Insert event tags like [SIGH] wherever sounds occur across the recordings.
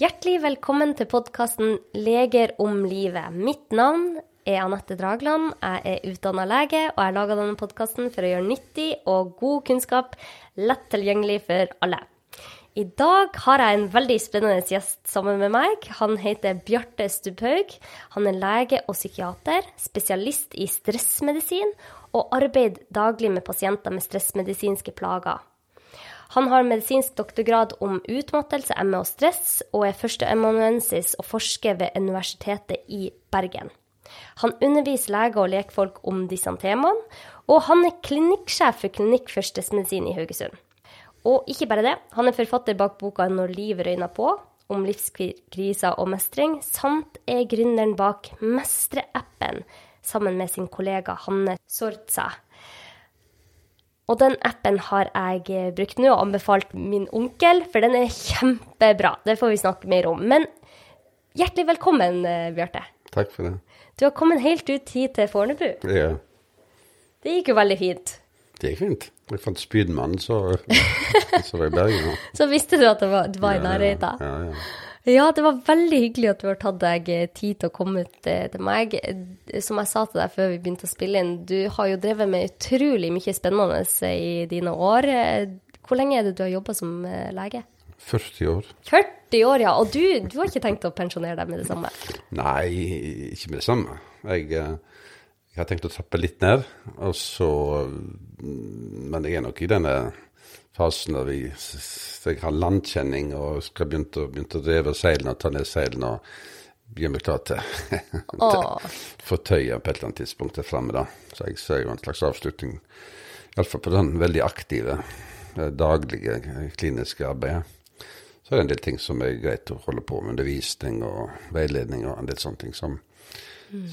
Hjertelig velkommen til podkasten 'Leger om livet'. Mitt navn er Anette Dragland. Jeg er utdanna lege, og jeg laga denne podkasten for å gjøre nyttig og god kunnskap lett tilgjengelig for alle. I dag har jeg en veldig spennende gjest sammen med meg. Han heter Bjarte Stubhaug. Han er lege og psykiater, spesialist i stressmedisin, og arbeider daglig med pasienter med stressmedisinske plager. Han har medisinsk doktorgrad om utmattelse, ME og stress, og er førsteamanuensis og forsker ved Universitetet i Bergen. Han underviser leger og lekfolk om disse temaene, og han er klinikksjef for Klinikk førstesmedisin i Haugesund. Og ikke bare det, han er forfatter bak boka 'Når livet røyner på', om livskriser og mestring, samt er gründeren bak Mestre-appen sammen med sin kollega Hanne Sortsa. Og den appen har jeg brukt nå og anbefalt min onkel, for den er kjempebra. Det får vi snakke mer om. Men hjertelig velkommen, Bjarte. Takk for det. Du har kommet helt ut hit til Fornebu. Ja, Det gikk jo veldig fint. det gikk fint. Jeg fant spydmannen, så, [LAUGHS] så var jeg i Bergen. Så visste du at det var, du var i nærheten. Ja, ja. Ja, det var veldig hyggelig at du har tatt deg tid til å komme ut eh, til meg. Eh, Som jeg sa til deg før vi begynte å spille inn, du har jo drevet med utrolig mye spennende i dine år. Eh, Hvor lenge er det du har jobba som eh, lege? 40 år. 40 år, ja. Og du, du har ikke tenkt å pensjonere deg med det samme? Nei, ikke med det samme. Jeg, eh, jeg har tenkt å trappe litt ned, så mm, Men jeg er nok i denne fasen da vi, jeg har landkjenning og skal begynne å, begynne å dreve seilene og ta ned seilene og gjøre meg klar til, [LAUGHS] til få fortøye på et eller annet tidspunkt der framme. da. Så jeg ser jo en slags avslutning, iallfall på den veldig aktive, eh, daglige eh, kliniske arbeidet. Så er det en del ting som er greit å holde på med, undervisning og veiledning og en del sånne ting som,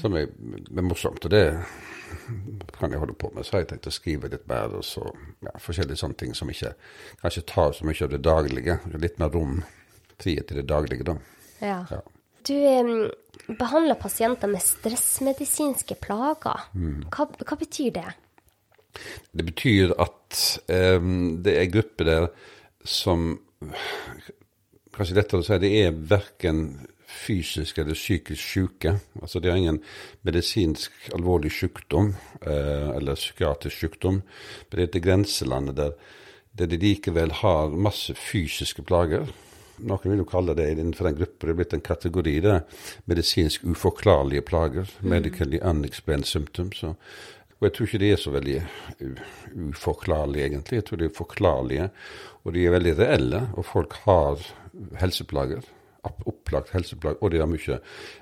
som er, er morsomt. Og det kan jeg holde på med. Så har jeg tenkt å skrive litt mer, og så ja, forskjellige sånne ting som ikke kanskje tar så mye av det daglige. Litt mer rom, frihet til det daglige, da. Ja. Ja. Du um, behandler pasienter med stressmedisinske plager. Hva, hva betyr det? Det betyr at um, det er grupper der som Kanskje lettere å si det er verken fysisk eller psykisk syke. Altså det er ingen medisinsk alvorlig sykdom eh, eller psykiatrisk sykdom. Men det er et grenselandet der, der de likevel har masse fysiske plager. Noen vil jo kalle det innenfor den gruppa det er blitt en kategori. Det er medisinsk uforklarlige plager. Medically unexplained symptoms. Og, og jeg tror ikke de er så veldig uforklarlige, egentlig. Jeg tror de er forklarlige, og de er veldig reelle. Og folk har helseplager. Opp- Opplagt helseplager. Og de har mye,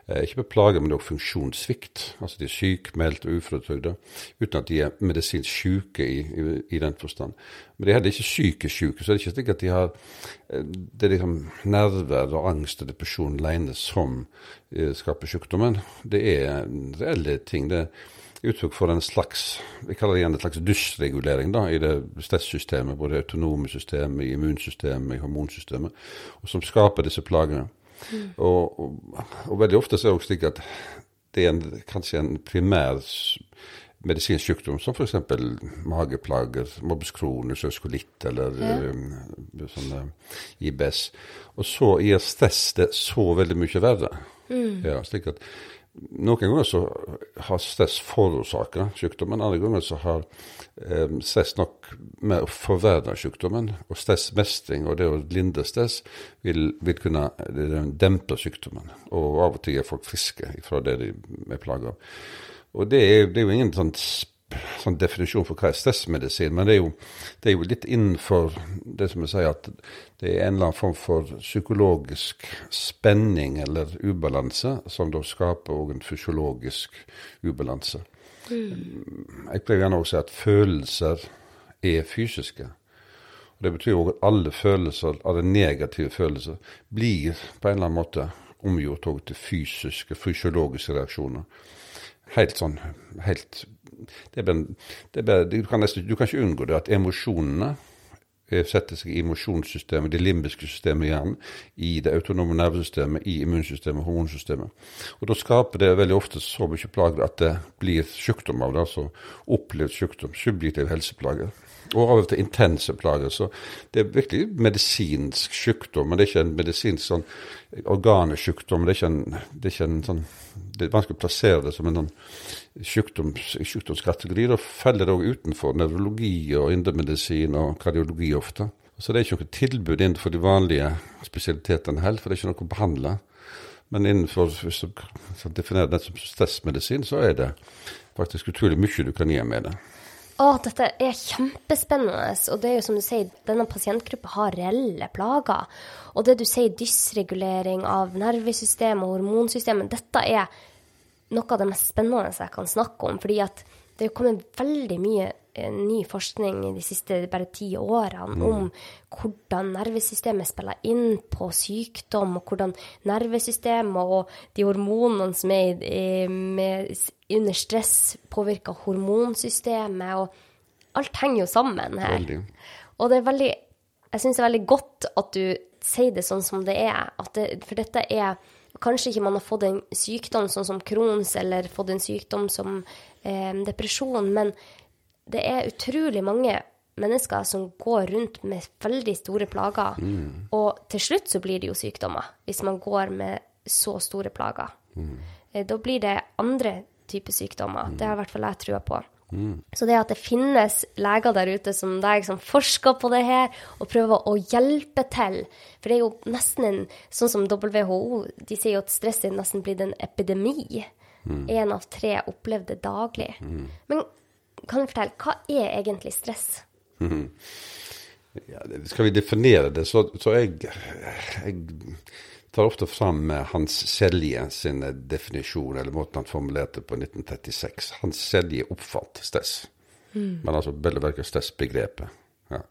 eh, ikke bare plager, men også funksjonssvikt. Altså de er sykmeldt og uføretrygda uten at de er medisinsk syke i, i, i den forstand. Men de er heller ikke psykisk syke, så det er ikke slik at de har eh, Det er liksom nerver og angst og depresjon alene som eh, skaper sykdommen. Det er reelle ting. det er uttrykk for en slags vi kaller det igjen en slags dysregulering da, i det stressystemet, både autonome systemet, i immunsystemet, i hormonsystemet, og som skaper disse plagene. Og, og, og veldig ofte så er det også slik at det er en, kanskje en primær medisinsk sykdom, som f.eks. mageplager, morbus kronus, øskolitt eller eh, sånn eh, IBS. Og så gir stress det så veldig mye verre. Ja, slik at noen ganger så har stress forårsaka sykdommen, andre ganger så har eh, stress nok med å forverre sykdommen. Og stressmestring og det å lindre stress vil, vil kunne eh, dempe sykdommen. Og av og til er folk friske fra det de er plaga av. Og det er, det er jo ingen sånn, sånn definisjon for hva er stressmedisin, men det er, jo, det er jo litt innenfor det som jeg sier, at det er en eller annen form for psykologisk spenning eller ubalanse, som da skaper òg en fysiologisk ubalanse. Jeg pleier gjerne å si at følelser er fysiske. Og Det betyr òg at alle følelser, alle negative følelser, blir på en eller annen måte omgjort til fysiske, fysiologiske reaksjoner. Helt sånn helt, det er det er du, kan nesten, du kan ikke unngå det at emosjonene eh, setter seg i emosjonssystemet, det limbiske systemet i hjernen, i det autonome nervesystemet, i immunsystemet, hormonsystemet. Og da skaper det veldig ofte så mye plager at det blir sykdom av det, altså opplevd sykdom, subjektive helseplager. Og av og til intense plager. Så det er virkelig medisinsk sykdom. Men det er ikke en medisinsk sånn organesykdom. Det er ikke en, det er ikke en sånn Det er vanskelig å plassere det som en sånn sykdoms, sykdomskategori. Da faller det òg utenfor nevrologi og indremedisin og kardiologi ofte. Så det er ikke noe tilbud innenfor de vanlige spesialitetene heller, for det er ikke noe å behandle. Men innenfor, hvis du definerer det som stressmedisin, så er det faktisk utrolig mye du kan gjøre med det. Å, dette er kjempespennende. Og det er jo som du sier, denne pasientgruppa har reelle plager. Og det du sier, dysregulering av nervesystemet og hormonsystemet, dette er noe av det mest spennende jeg kan snakke om. fordi at det er kommet veldig mye ny forskning de siste bare ti årene mm. om hvordan nervesystemet spiller inn på sykdom, og hvordan nervesystemet og de hormonene som er med, under stress, påvirker hormonsystemet. Og alt henger jo sammen her. Veldig. Og det er veldig Jeg syns det er veldig godt at du sier det sånn som det er. Det, for dette er Kanskje ikke man har fått en sykdom sånn som Crohns, eller fått en sykdom som eh, depresjon, men det er utrolig mange mennesker som går rundt med veldig store plager. Mm. Og til slutt så blir det jo sykdommer, hvis man går med så store plager. Mm. Eh, da blir det andre typer sykdommer. Mm. Det har i hvert fall jeg trua på. Mm. Så det at det finnes leger der ute som deg som forsker på det her, og prøver å hjelpe til For det er jo nesten en Sånn som WHO, de sier jo at stress er nesten blitt en epidemi. Én mm. av tre opplevde daglig. Mm. Men kan du fortelle, hva er egentlig stress? Mm. Ja, skal vi definere det, så, så jeg, jeg, tar ofte fram Hans Selje sin definisjon, eller måten han formulerte på 1936. Hans Selje oppfant stress. Mm. Men altså vel å stressbegrepet. Ja.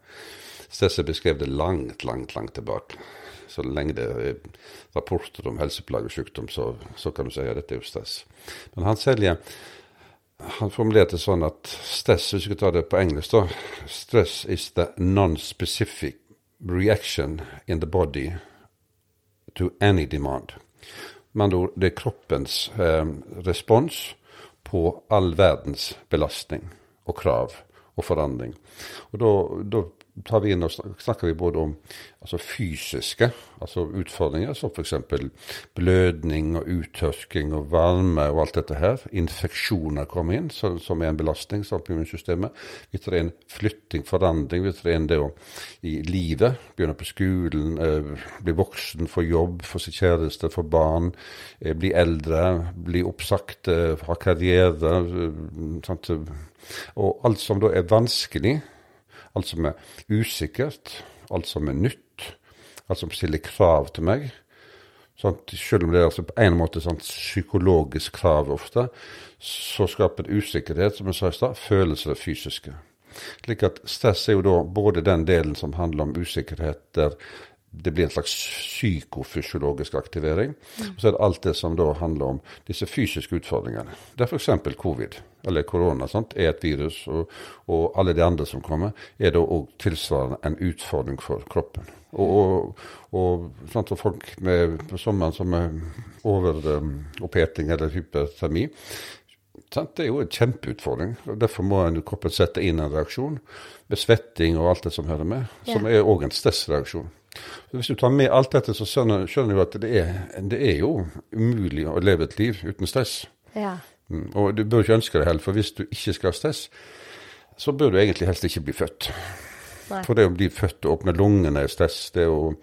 Stress er beskrevet langt, langt, langt tilbake så lenge det er rapporter om helseplager og sykdom, så, så, kan du si at dette er jo stress. Men Hans Selje han formulerte sånn at stress, hvis vi skal ta det på engelsk, da Stress is the non-specific reaction in the body to any demand. Men det er kroppens eh, respons på all verdens belastning og krav og forandring. Og da tar vi inn og snakker vi både om altså fysiske altså utfordringer, som f.eks. blødning og uttørking og varme og alt dette her. Infeksjoner kommer inn, så, som er en belastning på immunsystemet. Vi tar inn flytting, forandring. Vi tar inn det å i livet. Begynne på skolen, eh, bli voksen, få jobb, få sin kjæreste, få barn. Eh, bli eldre, bli oppsagt, eh, ha karriere. Eh, sant? Og alt som da er vanskelig Alt som er usikkert, alt som er nytt, alt som stiller krav til meg. Sånn, selv om det er altså på en måte sånn psykologisk krav ofte, så skaper det usikkerhet, som jeg sa i stad, følelser det fysiske. Slik at stress er jo da både den delen som handler om usikkerhet, der det blir en slags psykofysiologisk aktivering. Og så er det alt det som da handler om disse fysiske utfordringene. Det er f.eks. covid, eller korona, er et virus, og, og, alle de andre som kommer, er da òg tilsvarende en utfordring for kroppen. Og, og, og folk med, på sommeren som er overoppheting um, eller hypertermi, det er jo en kjempeutfordring. Derfor må kroppen sette inn en reaksjon med svetting og alt det som hører med, som er òg en stressreaksjon. Hvis du tar med alt dette, så skjønner, skjønner du at det er, det er, jo umulig å leve et liv uten stress. Ja. Mm, og du bør ikke ønske det heller, for hvis du ikke skal ha stress, så bør du egentlig helst ikke bli født. Nei. For det å bli født og åpne lungene er stress, det å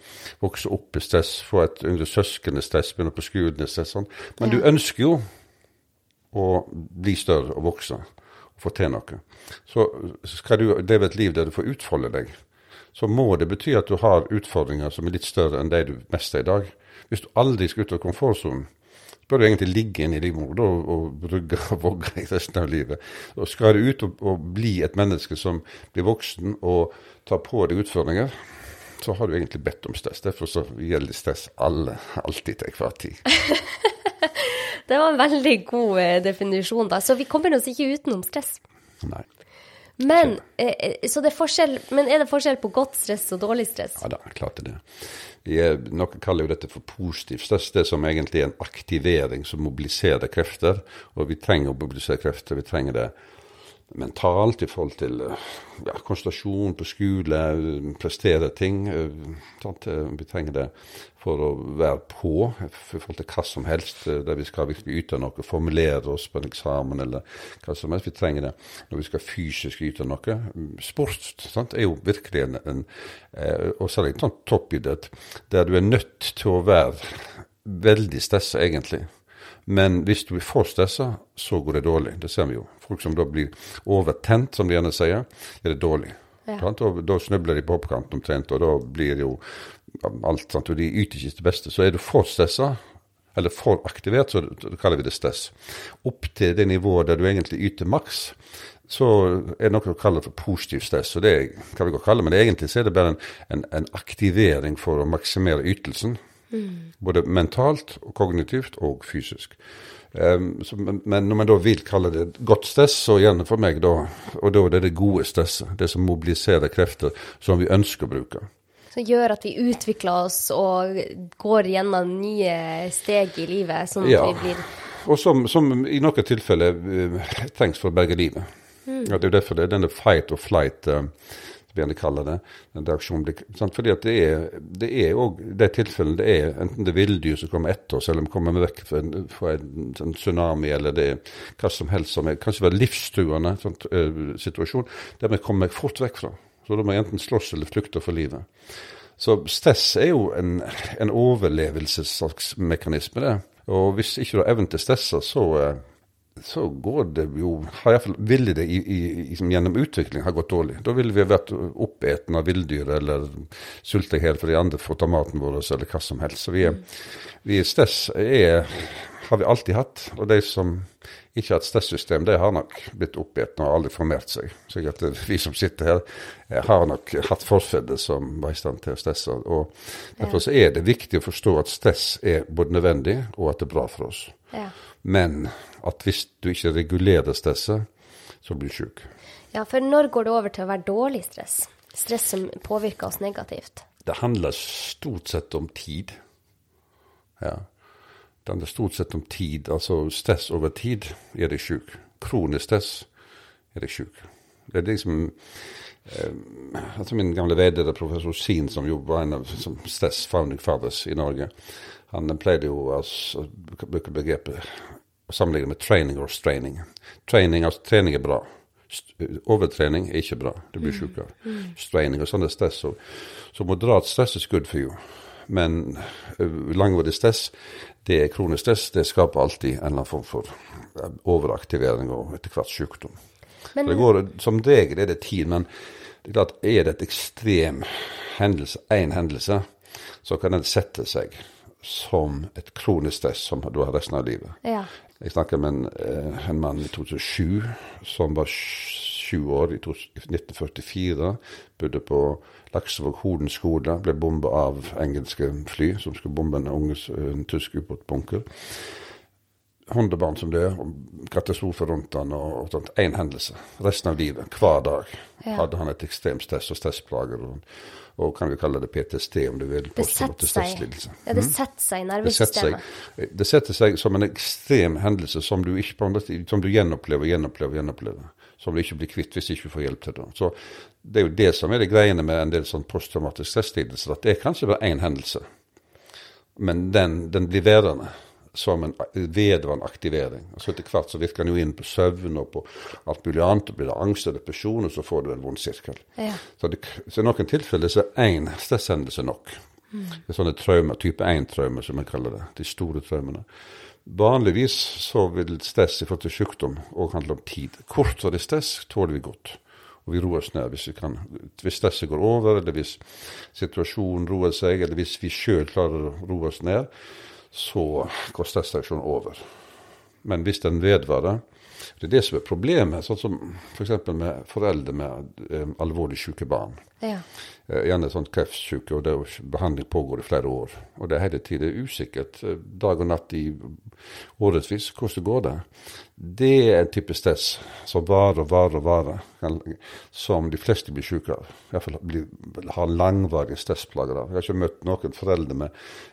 vokse opp i stress, få et yngre søsken er stress, begynne på skolen er stress. Sånn. Men ja. du ønsker jo å bli større og vokse og få til noe. Så skal du leve et liv der du får utfolde deg, så må det bety at du har utfordringer som er litt større enn de du mestrer i dag. Hvis du aldri skal ut av komfortsonen, så bør du egentlig ligge inne i livmoren og, og brygge og vogge i resten av livet. Og skal du ut og, og, bli et menneske som blir voksen og tar på deg utfordringer, så har du egentlig bedt om stress. Derfor så gjelder stress alle, alltid til enhver tid. [LAUGHS] det var en veldig god eh, definisjon, da. Så vi kommer oss ikke utenom stress. Nei. Men, eh, så det er men er det forskjell på godt stress og dårlig stress? Ja, det er klart det. Er, noen kaller jo dette for positiv stress. Det som egentlig er en aktivering som mobiliserer krefter. Og vi trenger å mobilisere krefter. Vi trenger det mentalt i forhold til eh, ja, konsentrasjon på skole, prestere ting. eh, Sant? Eh, Vi trenger det for å være på i forhold til hva som helst. Der vi skal virkelig yte noe, formulere oss på en eksamen eller hva som helst. Vi trenger det når vi skal fysisk yte noe. Sport sant? er jo virkelig en, en Og særlig toppidrett, der du er nødt til å være veldig stressa, egentlig. Men hvis du er for stressa, så går det dårlig. Det ser vi jo. Folk som da blir overtent, som de gjerne sier, er det dårlig. Ja. Og da snubler de på oppkanten omtrent, og da blir det jo alt sant? Og de yter ikke sitt beste. Så er du for stressa, eller for aktivert, så kaller vi det stress. Opp til det nivået der du egentlig yter maks, så er det noe du kaller for positiv stress. og det kan vi godt kalle, Men egentlig så er det bare en, en, en aktivering for å maksimere ytelsen. Både mentalt, og kognitivt og fysisk. Um, så, men, men når man da vil kalle det godt stress, så gjerne for meg da, og da er det det gode stresset. Det som mobiliserer krefter som vi ønsker å bruke. Som gjør at vi utvikler oss og går gjennom nye steg i livet, sånn at Ja. vi blir Og som, som i noen tilfeller eh, trengs for å berge livet. Ja, det er jo derfor det er denne fight or flight, eh, som vi gjerne kaller det. Sant? Fordi det er, det er også, de tilfellene det er enten det er villdyr som kommer etter oss, eller vi kommer vekk fra en, fra en en tsunami, eller det er hva som helst som er kanskje være livstruende sånn, eh, situasjon, der vi kommer fort vekk fra. Så da må vi enten slåss eller flykte for livet. Så stress er jo en, en overlevelsesmekanisme, det. Og hvis ikke du har evnen til å stresse, så, eh, så går det jo har jeg, Ville det i, i, gjennom utvikling ha gått dårlig? Da ville vi vært oppeten av villdyr eller sulta i hjel fordi andre får ta maten vår, eller hva som helst. Så vi vi stress er, har vi alltid hatt. Og de som ikke har et stressystem, de har nok blitt oppeten og aldri formert seg. Så vi som sitter her, eh, har nok hatt forfedre som var i stand til å stresse. Og derfor så er det viktig å forstå at stress er både nødvendig og at det er bra for oss. Ja. Men at hvis du ikke regulerer stresset, så blir du sjuk. ja, for når går det over til å være dårlig stress? Stress som påvirker oss negativt. Det handler stort sett om tid. Ja. Det handler stort sett om tid. Altså stress over tid er deg sjuk. Kronisk stress er deg sjuk. Det er liksom eh, altså Min gamle veileder, professor Sin, som jo var en av som stress founding fathers i Norge, han pleide jo altså, å bruke begrepet å sammenligne med training or straining. Training, altså trening er bra. Overtrening er ikke bra. Du blir sjukere. Straining og sånn er stress. Så, så moderat stress er good for you. Men ø, langvarig stress, det er kronisk stress, det skaper alltid en eller annen form for overaktivering og etter hvert sykdom. Men, det går, som regel er det tid, men det er klart, er det et ekstrem hendelse, én hendelse, så kan den sette seg som et kronisk stress som du har resten av livet. ja. Jeg snakka med en, eh, en mann i 2007 som var sju år i 1944. Bodde på Laksevåg Hoden skole. Ble bomba av engelske fly som skulle bombe en, unges, en tysk ubåtbunker. 100 barn som dør, katastrofer katastrofe rundt han og, og sånt. Én hendelse. Resten av livet, hver dag, hadde han et ekstremt stress og stressplager. Og, og kan vi kalle det PTSD, om du vil. Det setter seg, Mm? ja, det setter seg i nervesystemet. det setter seg som en ekstrem hendelse som du, ikke, som du gjenopplever, gjenopplever, gjenopplever. Som du ikke blir kvitt hvis du ikke får hjelp til det. Så det er jo det som er det greiene med en del sånn posttraumatisk stresslidelse, at det er kanskje bare én hendelse, men den, den blir værende som en vedvarende aktivering. Og så etter hvert så virker den jo inn på søvn og på alt mulig annet. blir det angst og depresjon, og så får du en vond sirkel. Ja. Så, det, så i noen tilfeller så er én stresshendelse nok. Det er sånne traumer, type 1-traumer som jeg kaller det. De store traumene. Vanligvis så vil stress i forhold til sykdom òg handle om tid. Kortere stress tåler vi godt. Og vi roer oss ned hvis, vi kan, hvis stresset går over, eller hvis situasjonen roer seg, eller hvis vi sjøl klarer å roe oss ned, så går stressreaksjonen over. Men hvis den vedvarer Det er det som er problemet, sånn som f.eks. For med foreldre med eh, alvorlig syke barn. Ja. Eh, gjerne sånn kreftsyke, og der behandling pågår i flere år. Og det er hele tiden usikkert, eh, dag og natt i årevis, hvordan går det? Det er en type stress som varer og varer og varer, som de fleste blir syke av. Iallfall har langvarige stressplager av. Jeg har ikke møtt noen foreldre med,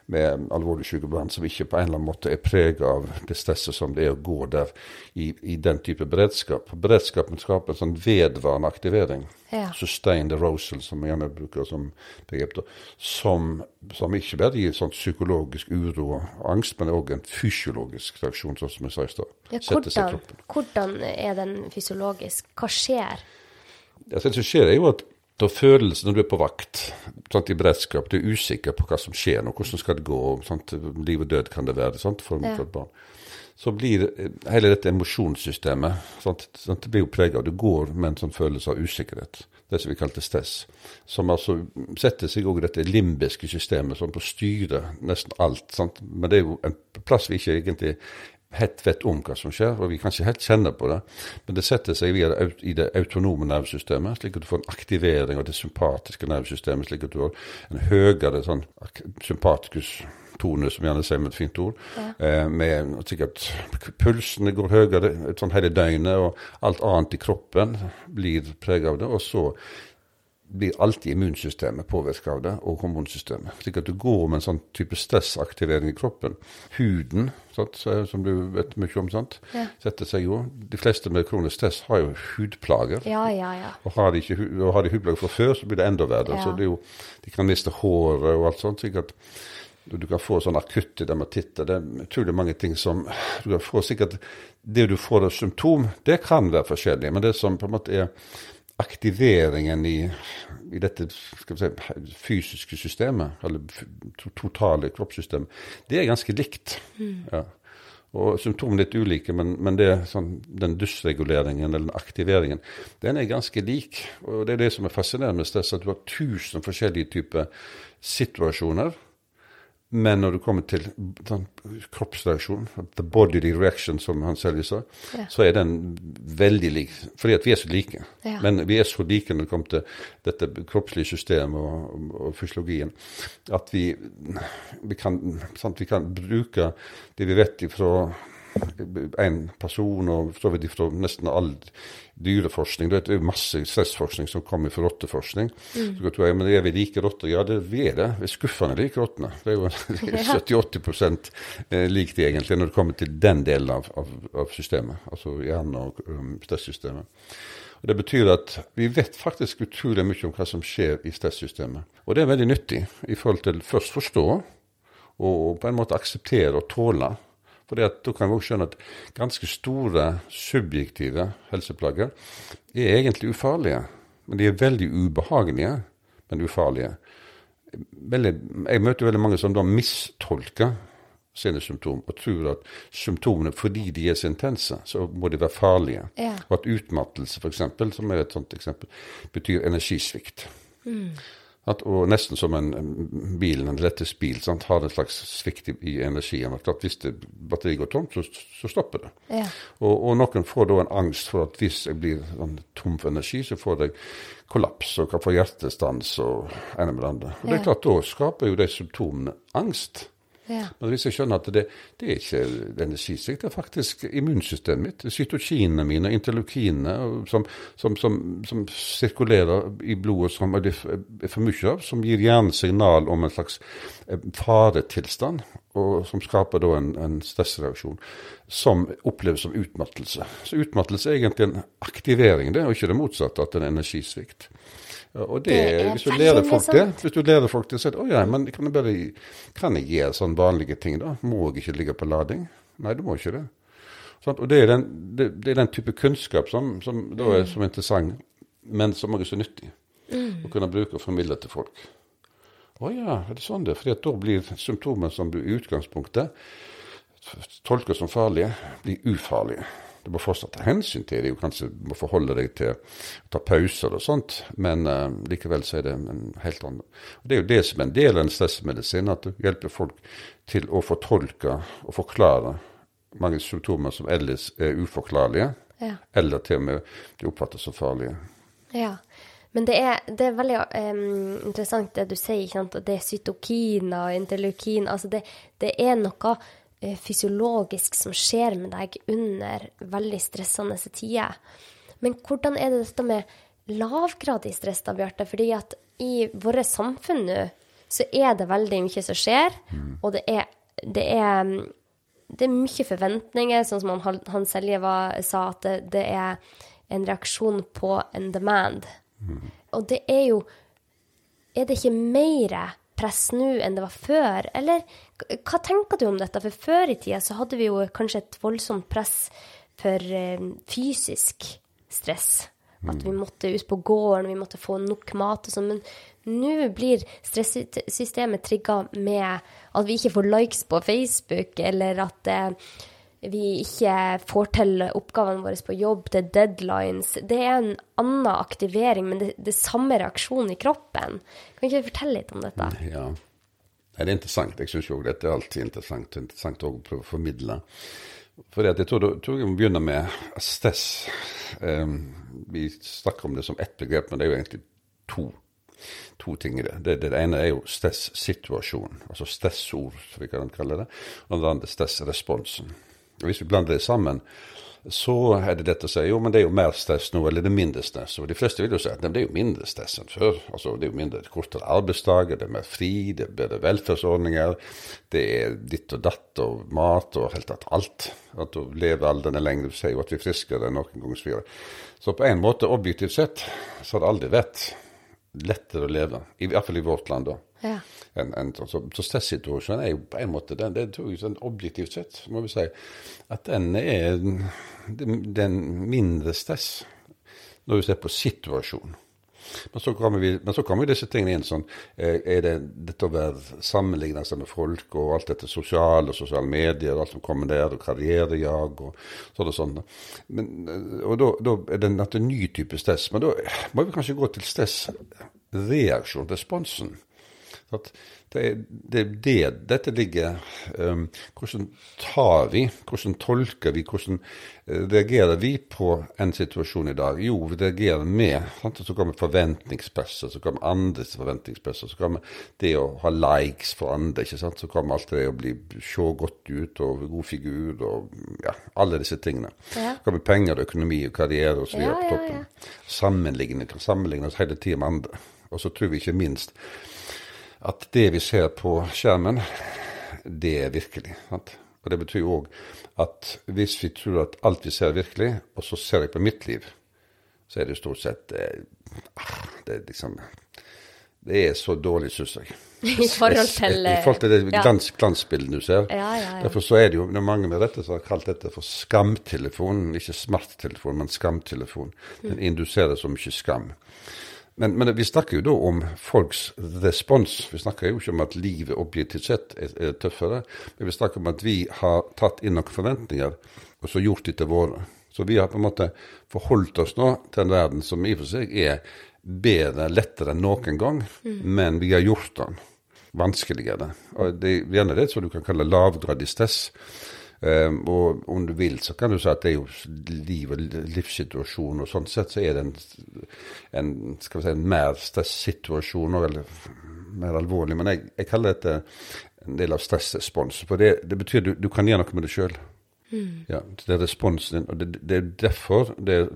med alvorlig syke barn som ikke på en eller annen måte er preget av det stresset som det er å gå der i, i den type beredskap. Beredskapen skaper en sånn vedvarende aktivering. Ja. Sustained rosal, som gjerne bruker som begrep. da, Som, som ikke bare gir sånn psykologisk uro og angst, men òg en fysiologisk reaksjon, sånn som jeg sa i stad. Ja, hvordan, hvordan er den fysiologisk? Hva skjer? Det som skjer, er jo at da følelsen når du er på vakt, sant, i beredskap, du er usikker på hva som skjer nå, hvordan skal det gå, sant, liv og død kan det være sant, for, Ja. for et barn. Så blir hele dette emosjonssystemet sant, sant, det blir jo preget av Du går med en sånn følelse av usikkerhet. Det som vi kalte stress. Som altså setter seg òg i dette limbiske systemet, som styrer nesten alt. Sant? Men det er jo en plass vi ikke egentlig helt vet om hva som skjer, og vi kan ikke helt kjenne på det. Men det setter seg via det, i det autonome nervesystemet, slik at du får en aktivering av det sympatiske nervesystemet, slik at du har en høyere sånn sympatikus tone, som gjerne sier med et fint ord. Eh, med sikkert pulsene går høyere sånn hele døgnet, og alt annet i kroppen blir preget av det. Og så blir alltid immunsystemet påvirka av det, og hormonsystemet. Slik at du går med en sånn type stressaktivering i kroppen. Huden, sant, som du vet mye om, sant, Ja. setter seg jo De fleste med kronisk stress har jo hudplager. Ja, ja, ja. Og har de, ikke, og har de hudplager fra før, så blir det enda verre. Ja. Så det er jo, de kan miste håret og alt sånt. sikkert du du kan få sånn akutte dermatitter. Det er utrolig mange ting som du kan få sikkert Det du får av symptom, det kan være forskjellig. Men det som på en måte er aktiveringen i, i dette si, fysiske systemet, eller totale kroppssystemet, det er ganske likt. Ja. Og symptomene litt ulike, men, men det, sånn, den dysreguleringen eller den aktiveringen, den er ganske lik. Og det er det som er fascinerende med stress, at du har tusen forskjellige typer situasjoner. Men når du kommer til kroppsreaksjonen, kroppsreaksjon, the bodily reaction, som han selv sa, Ja. så er den veldig lik. Fordi at vi er så like. Ja. Men vi er så like når det kommer til dette kroppslige systemet og, og, og fysiologien, at vi, vi, kan, sant, vi kan bruke det vi vet ifra en person, og så vidt fra nesten all dyreforskning. Det er masse stressforskning som kommer fra rotteforskning. Så kan du men er vi like rotter? Ja, det, vi er det. Vi er skuffende like rottene. Det er jo [LAUGHS] [LAUGHS] 70-80 eh, likt egentlig når det kommer til den delen av, av, av systemet. Altså hjernen og um, stressystemet. Og Det betyr at vi vet faktisk utrolig mye om hva som skjer i stressystemet. Og det er veldig nyttig i forhold til først forstå, og på en måte akseptere og tåle. For da kan vi også skjønne at ganske store subjektive helseplager er egentlig ufarlige. Men de er veldig ubehagelige, men ufarlige. Veldig, jeg møter veldig mange som da mistolker sine symptom og tror at symptomene, fordi de er så intense, så må de være farlige. Ja. Og at utmattelse, f.eks., som er et sånt eksempel, betyr energisvikt. At, og nesten som en bilen, bil, en lettest bil, sant, har en slags svikt i, i energien. At hvis det, batteriet går tomt, så, så stopper det. Ja. Og, og noen får da en angst for at hvis jeg blir sånn, tom for energi, så får jeg kollaps og kan få hjertestans og ene med det andre. Og det er klart, da skaper jo de symptomene angst. Ja. Men hvis jeg skjønner at det, det er ikke energisvikt, det er faktisk immunsystemet mitt, cytokinene mine, interleukinene, som, som, som, som sirkulerer i blodet som det er for mye av, som gir hjernen signal om en slags eh, faretilstand, og som skaper da en, en stressreaksjon som oppleves som utmattelse. Så utmattelse er egentlig en aktivering, det, og ikke det motsatte, at det er en energisvikt. Ja, Og det, Det er hvis du lærer folk det, hvis du lærer folk det, så er det, å ja, men kan jeg bare, kan jeg gjøre sånne vanlige ting da? Må jeg ikke ligge på lading? Nei, du må ikke det. Sånn, Og det er, den, det, det er den type kunnskap som, som da er som interessant, men som også er så nyttig. Å kunne bruke og formidle til folk. Å ja, er det sånn det? Fordi at da blir symptomer som du i utgangspunktet tolker som farlige, blir ufarlige. Du må fortsatt ta hensyn til det, og kanskje må forholde deg til å ta pauser og sånt, men uh, likevel så er det en helt annen. Og Det er jo det som er en del av en stressmedisin, at du hjelper folk til å fortolke og forklare mange symptomer som ellers er uforklarlige, Ja. eller til og med de oppfattes som farlige. Ja. Men det er, det er veldig um, interessant det du sier, ikke sant? at det er cytokiner og interleukin. Altså det, det er noe fysiologisk som skjer med deg under veldig stressende tider. Men hvordan er det dette med lavgradig stress, da, Bjarte? Fordi at i våre samfunn nå så er det veldig mye som skjer, og det er, det er mm, det er mye forventninger, sånn som han, han Selje sa, at det, det, er en reaksjon på en demand. Mm. Og det er jo Er det ikke mer press nå enn det var før, eller hva tenker du om dette? For før i tida så hadde vi jo kanskje et voldsomt press for eh, fysisk stress. At vi måtte ut på gården, vi måtte få nok mat og sånn. Men nå blir stressystemet trigga med at vi ikke får likes på Facebook, eller at eh, vi ikke får til oppgavene våre på jobb, det er deadlines. Det er en annen aktivering, men det, det er samme reaksjon i kroppen. Kan ikke du fortelle litt om dette? Ja. Det er interessant. Jeg syns jo dette er alltid interessant. Interessant å prøve å formidle. For jeg tror, jeg må begynne med stress. Um, vi snakker om det som ett begrep, men det er jo egentlig to, to ting i det. det. det. ene er jo stressituasjon, altså stressord, som vi kan kalle det. Og det andre stressresponsen. Hvis vi blander det sammen, så er det dette å si jo, men det er jo mer stress nå, eller det er mindre stress. Og de fleste vil jo si at det er jo mindre stress enn før. Altså Det er jo mindre kortere arbeidsdager, det er mer fri, det er bedre velferdsordninger, det er ditt og datt og mat og helt tatt alt. At levealderen er lengre, sier jo at vi er friskere enn noen gang før. Så på en måte, objektivt sett, så har det aldri vært lettere å leve. I hvert fall i vårt land, da. Ja. En, en, så, så stressituasjonen er jo på en måte den, det tror jeg sånn Objektivt sett må vi si at den er den mindre stress når vi ser på situasjonen. Men så kommer, vi, men så kommer disse tingene inn sånn eh, Er det dette å være sammenligna med folk og alt dette sosiale og sosiale medier og alt som kommer der, og karrierejag og sånn og sånn. Men, eh, og da, er det en ny type stress. Men da må vi kanskje gå til stressreaksjon, responsen. At det det, det dette ligger um, Hvordan tar vi, hvordan tolker vi, hvordan uh, reagerer vi på en situasjon i dag? Jo, vi reagerer med sant? Så kommer forventningspresset, så kommer andres forventningspresset, så kommer det å ha likes for andre, ikke sant? så kommer alt det å bli se godt ut og god figur og ja, alle disse tingene. Ja. Så kommer penger og økonomi og karriere osv. Ja, på toppen. Ja, ja. Sammenligne, kan sammenligne oss hele tida med andre. Og så tror vi ikke minst at det vi ser på skjermen, det er virkelig. Sant? Og Det betyr òg at hvis vi tror at alt vi ser er virkelig, og så ser jeg på mitt liv, så er det jo stort sett eh, Det er liksom Det er så dårlig, syns jeg. [LAUGHS] I forhold til I forhold til det ja. glans, glansbildet du ser. Ja, ja, Derfor så er det jo det er mange med dette som har kalt dette for skamtelefon. Ikke smarttelefon, men skamtelefon. Den induserer så mye skam. Men, men, vi snakker jo da om folks respons. Vi snakker jo ikke om at livet objektivt sett er, er, tøffere, men vi snakker om at vi har tatt inn noen forventninger og så gjort de til våre. Så vi har på en måte forholdt oss nå til en verden som i og for seg er bedre, lettere enn noen gang, mm. men vi har gjort den vanskeligere. Og det er gjerne det som du kan kalle lavgradig stress. Um, og om du vil, så kan du si at det er jo liv og livssituasjon, og sånn sett så er det en, en skal vi si, en mer stressituasjon, eller mer alvorlig. Men jeg, jeg, kaller dette en del av stressrespons. For det, det betyr du, du kan gjøre noe med det sjøl. Mm. Ja, det er responsen din. Og det, det, er derfor det er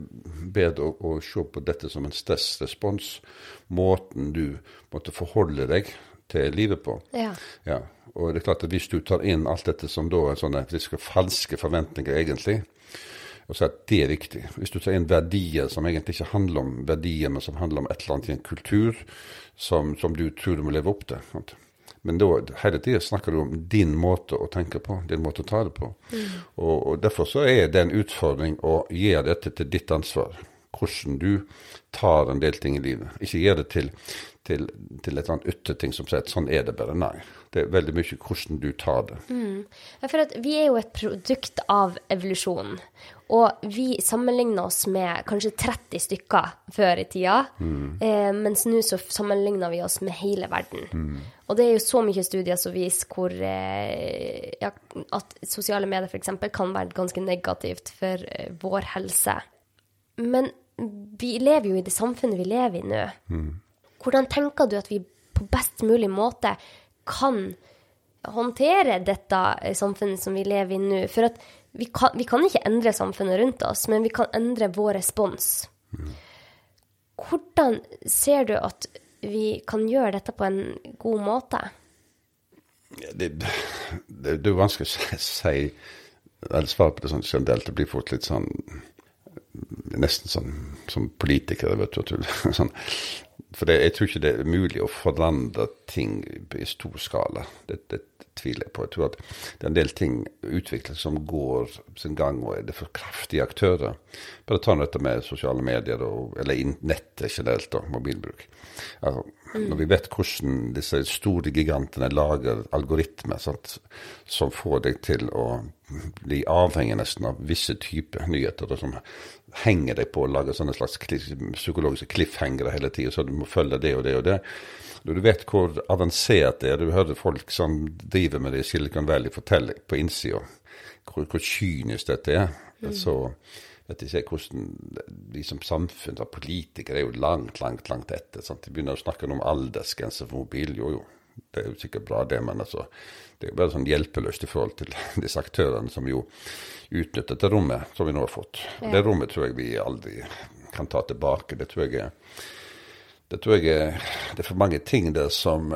bedre å, å se på dette som en stressrespons. Måten du måtte forholde deg til livet på. Ja. ja. Og det er klart at hvis du tar inn alt dette som da er sånne falske forventninger, egentlig, og så at det er viktig. Hvis du tar inn verdier som egentlig ikke handler om verdier, men som handler om et eller annet i en kultur som, som du tror du må leve opp til. Men da, hele tida snakker du om din måte å tenke på, din måte å ta det på. Mm. Og, og, Derfor så er det en utfordring å gjøre dette til ditt ansvar. Hvordan du tar en del ting i livet. Ikke gjør det til, til, til et eller annet ytterting som sier at sånn er det bare. Nei. Det er veldig mye hvordan du tar det. Mm. For vi er jo et produkt av evolusjonen. Og vi sammenligner oss med kanskje 30 stykker før i tida. Mm. Eh, mens nå så sammenligner vi oss med hele verden. Mm. Og det er jo så mye studier som viser hvor eh, ja, at sosiale medier f.eks. kan være ganske negativt for eh, vår helse. Men vi lever jo i det samfunnet vi lever i nå. Mm. Hvordan tenker du at vi på best mulig måte kan håndtere dette samfunnet som vi lever i nå. For vi kan, vi kan, ikke endre samfunnet rundt oss, men vi kan endre vår respons. Hvordan ser du at vi kan gjøre dette på en god måte? Det, det, det, er vanskelig å si eller svare på det sånn generelt. Det blir fort litt sånn Nesten sånn som politiker, vet du. [LAUGHS] Sånn. For det, jeg tror ikke det er mulig å forandre ting i stor skala. Det, det, tviler jeg på. Jeg tror at det er en del ting utvikles som går sin gang, og er det for kraftige aktører. Bare ta dette med sosiale medier, og, eller nettet generelt, og mobilbruk. Altså, mm. Når vi vet hvordan disse store gigantene lager algoritmer sant, som får deg til å bli avhengig nesten av visse typer nyheter, og som henger deg på å lage sånne slags psykologiske cliffhangere hele tida, så du må følge det og det og det når du vet hvor avansert det er, du hører folk som driver med det i Silicon Valley fortelle på innsida hvor, hvor, kynisk dette er, mm. så vet ikke hvordan vi som samfunn og politikere er jo langt, langt, langt etter. Sant? De begynner å snakke om aldersgrense for mobil. Jo, jo, det er jo sikkert bra, det, men altså, det er jo bare sånn hjelpeløst i forhold til [LAUGHS] disse aktørene som jo utnytter det rommet som vi nå har fått. Ja. Det rommet tror jeg vi aldri kan ta tilbake. Det tror jeg er det tror jeg er, det er for mange ting der som,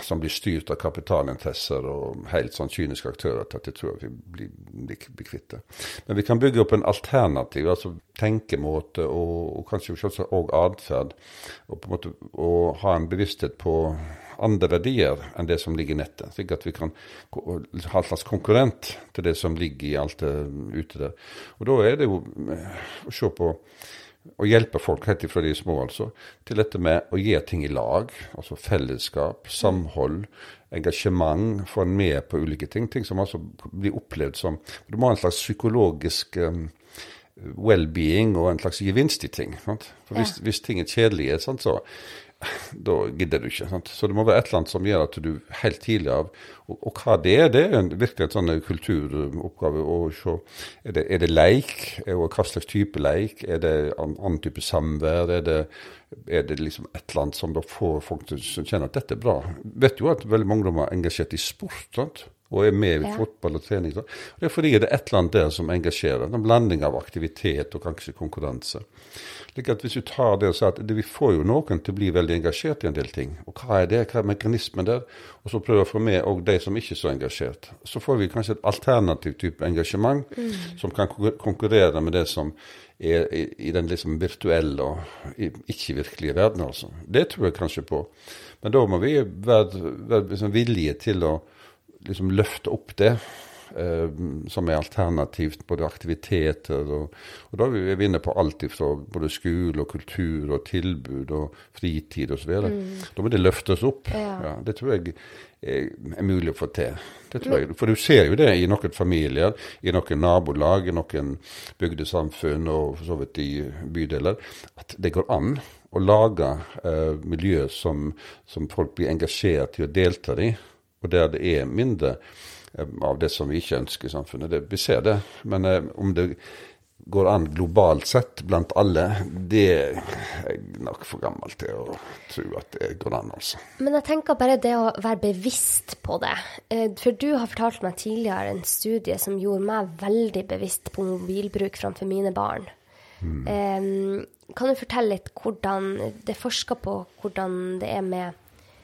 som, blir styrt av kapitalinteresser og helt sånn kyniske aktører til at jeg tror vi blir, blir, kvitt det. Men vi kan bygge opp en alternativ altså tenkemåte og, og kanskje selvsagt òg atferd. Og på en måte og ha en bevissthet på andre verdier enn det som ligger i nettet. Slik at vi kan ha en slags konkurrent til det som ligger i alt det ute der. Og da er det jo eh, å se på å hjelpe folk helt ifra de små, altså, til dette med å gi ting i lag. Altså fellesskap, samhold, engasjement, få en med på ulike ting. Ting som altså blir opplevd som Du må ha en slags psykologisk um, well-being og en slags gevinst i ting. Sant? For hvis, ja. hvis ting er kjedelige, sant, så [LAUGHS] da gidder du ikke. Sant? Så det må være et eller annet som gjør at du helt tidlig av Og, og hva det er, det er en, virkelig en sånn kulturoppgave å se. Er det, er det leik? Og hva slags type leik? Er det annen, annen type samvær? Er det, er det liksom et eller annet som da får folk til å kjenne at dette er bra? Vet jo at veldig mange er engasjert i sport. sant? og er med i ja. fotball og trening. Så. Det er fordi det er et eller annet der som engasjerer. En blanding av aktivitet og kanskje konkurranse. Slik at Hvis du tar det og sier at det, vi får jo noen til å bli veldig engasjert i en del ting, og hva er det, hva er mekanismen der, og så prøver å få med òg de som ikke er så engasjert, så får vi kanskje et alternativ type engasjement mm. som kan konkurrere med det som er i, i den liksom virtuelle og ikke-virkelige verden. altså. Det tror jeg kanskje på. Men da må vi være, være liksom villige til å liksom løfte opp det som er alternativt, både aktiviteter og, og Da er vi inne på alt fra både skole og kultur og tilbud og fritid osv. Mm. Da må det løftes opp. Ja. Ja, det tror jeg er, er, mulig å få til. Det tror jeg. For du ser jo det i noen familier, i noen nabolag, i noen bygdesamfunn og for så vidt i bydeler, at det går an å lage eh, miljø som, som folk blir engasjert i å delta i, og der det er mindre Eh, av det som vi ikke ønsker i samfunnet. Det, vi ser det. Men eh, om det går an globalt sett blant alle, det er jeg nok for gammel til å tro at det går an, altså. Men jeg tenker bare det å være bevisst på det. Eh, for du har fortalt meg tidligere en studie som gjorde meg veldig bevisst på mobilbruk framfor mine barn. Mm. Um, kan du fortelle litt hvordan det er forska på hvordan det er med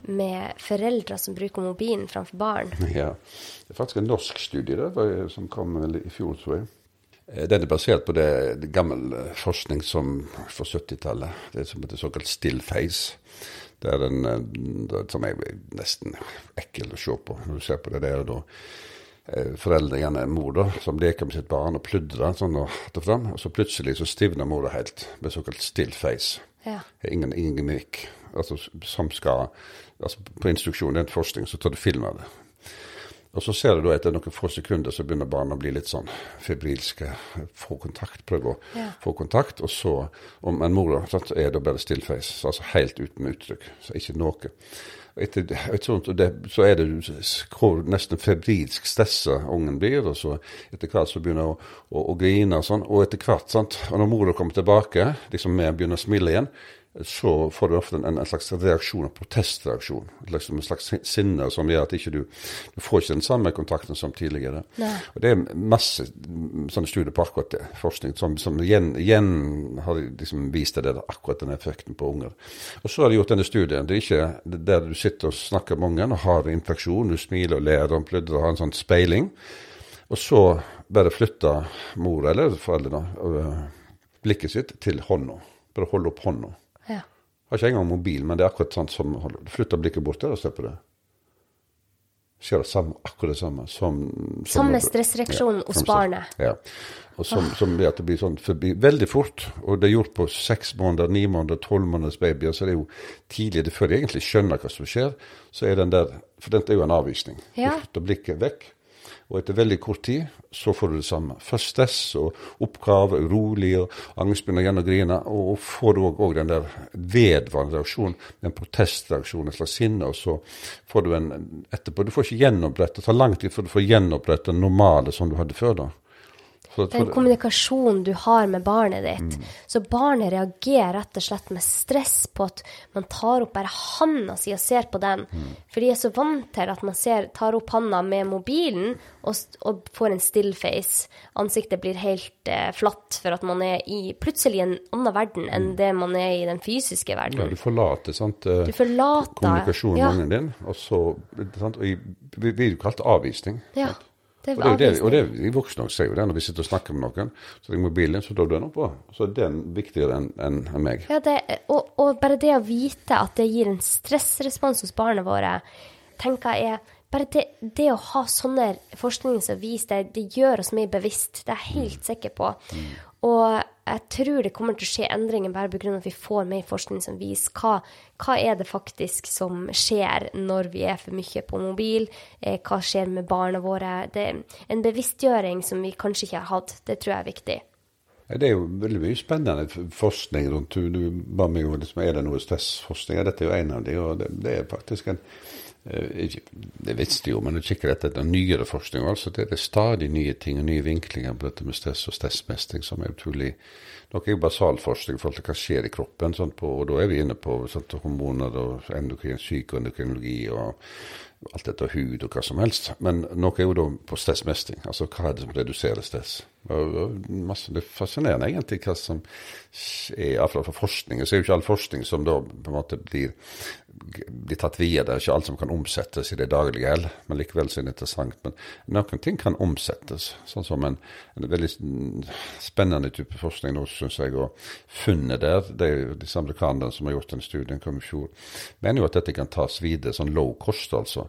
med foreldre som bruker mobilen framfor barn. Ja, Det er faktisk en norsk studie der, som kom i fjor, tror jeg. Eh, den er basert på det, det gammel eh, forskning som fra 70-tallet. Det som heter såkalt still face. Det er den, eh, som er nesten ekkel å se på når du ser på det der. er da foreldre, mor, da, som leker med sitt barn og pludrer sånn og, og fram. Og så plutselig så stivner mora helt med såkalt still face. Ja. Ingen, ingen mimikk. Altså, som skal altså På instruksjon, det er en forskning, så tar du film av det. Og så ser du da etter noen få sekunder så begynner barna å bli litt sånn febrilske. Få kontakt, prøve å ja. få kontakt. Og så, om en mor er det bare stillface, altså helt uten uttrykk. Så ikke noe. Etter, sånt, det, så er det hvor nesten febrilsk stressa ungen blir. Og så etter hvert så begynner hun å, å, å, grine og sånn. Og etter hvert, sant, og når mora kommer tilbake, liksom vi begynner å smile igjen, så får du ofte en, en slags reaksjon, en protestreaksjon. Liksom en slags sinne som gjør at ikke du, du får ikke den samme kontakten som tidligere. Nei. Og Det er masse sånne studier på akkurat det, forskning som, som igjen, igjen har liksom vist deg det, akkurat den effekten på unger. Og så har de gjort denne studien. Det er ikke der du sitter og snakker med ungen og har interaksjon, du smiler og ler og pludrer og har en sånn speiling. Og så bare flytter mor eller foreldrene øh, blikket sitt til hånda. Bare holde opp hånda. Ja. Har ikke engang mobil, men det er akkurat sånn som flytter blikket bort der og ser på det. Skjer det samme, akkurat det samme som, som Samme stressreaksjon hos barnet. Ja. Og som, som blir at det blir sånn forbi veldig fort. Og det er gjort på seks måneder, ni måneder, tolv måneders babyer. Så det er jo tidlig, det før de egentlig skjønner hva som skjer, så er den der For dette er jo en avvisning. Ja. Flytter blikket vekk. Og etter veldig kort tid så får du det samme. Først stress og oppgave, urolig, og angst begynner igjen å grine. Og får du òg den der vedvarende reaksjonen, en protestreaksjon, et slags sinne. Og så får du en etterpå Du får ikke gjenopprette, det tar lang tid før du får gjenopprette det normale som du hadde før. da. Den kommunikasjonen du har med barnet ditt. Mm. Så barnet reagerer rett og slett med stress på at man tar opp bare handa si og ser på den. Mm. For de er så vant til at man ser, tar opp handa med mobilen og, og får en still face. Ansiktet blir helt eh, flatt for at man er i plutselig en annen verden enn det man er i den fysiske verden. ja, du forlater sant, eh, Du forlater kommunikasjonen ja, din, og så sant, og i, Vi vil jo kalt avvisning. ja, det Og er det, er og det, vi voksne også sier jo det når vi sitter og snakker med noen. Så ringer mobilen, så drar du den på. Så er den viktigere enn en, en meg. Ja, det, og, og bare det å vite at det gir en stressrespons hos barna våre, tenker jeg er bare det, det å ha sånne forskning som viser det, det gjør oss mye bevisst. Det er jeg helt sikker på. Og jeg tror det kommer til å skje endringer bare pga. at vi får mer forskning som viser hva, hva er det faktisk som skjer når vi er for mye på mobil, eh, hva skjer med barna våre. Det er en bevisstgjøring som vi kanskje ikke har hatt. Det tror jeg er viktig. Det er jo veldig mye spennende forskning rundt Du, ba meg jo liksom, er det noe stressforskning. Dette er jo en av de, og det, det er faktisk en Det visste jo, men du kikker etter den nyere forskning. altså Det er stadig nye ting og nye vinklinger på dette med stress og stressmestring som er utrolig Noe er jo basalforskning i forhold til hva skjer i kroppen. Sånn på, og Da er vi inne på sånt, hormoner og endokrin, psykoendokrinologi og alt dette hud og hva som helst. Men noe er jo da på stressmestring. Altså hva er det som reduserer stress? Og, og masse, det er fascinerende egentlig hva som er, iallfall for forskningen. Så er jo ikke all forskning som da på en måte blir, blir tatt videre. Er ikke alt som kan omsettes i det daglige heller, men likevel så er det interessant. Men noen ting kan omsettes. Sånn som en, en veldig spennende type forskning nå, syns jeg. Og funnet der, det er jo disse amerikanerne som har gjort den studien, kom i fjor, mener jo at dette kan tas videre, sånn low cost altså.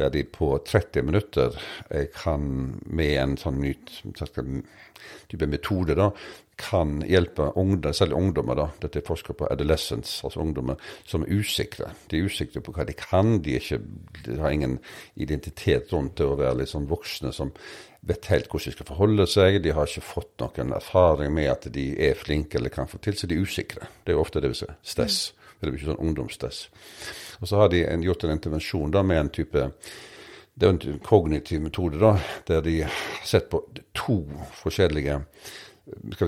Der de på 30 minutter eh, kan med en sånn ny type metode da, kan hjelpe ungdom, særlig ungdommer, da, dette er forskere på adolescence, altså ungdommer som er usikre. De er usikre på hva de kan, de, ikke, de har ingen identitet rundt det å være sånn voksne som vet helt hvordan de skal forholde seg, de har ikke fått noen erfaring med at de er flinke eller kan få til, så de er usikre. Det er jo ofte det vi ser, stress. Det er ikke sånn ungdomsstress. Og så har de en, gjort en intervensjon da med en type det er en kognitiv metode da, der de har sett på to forskjellige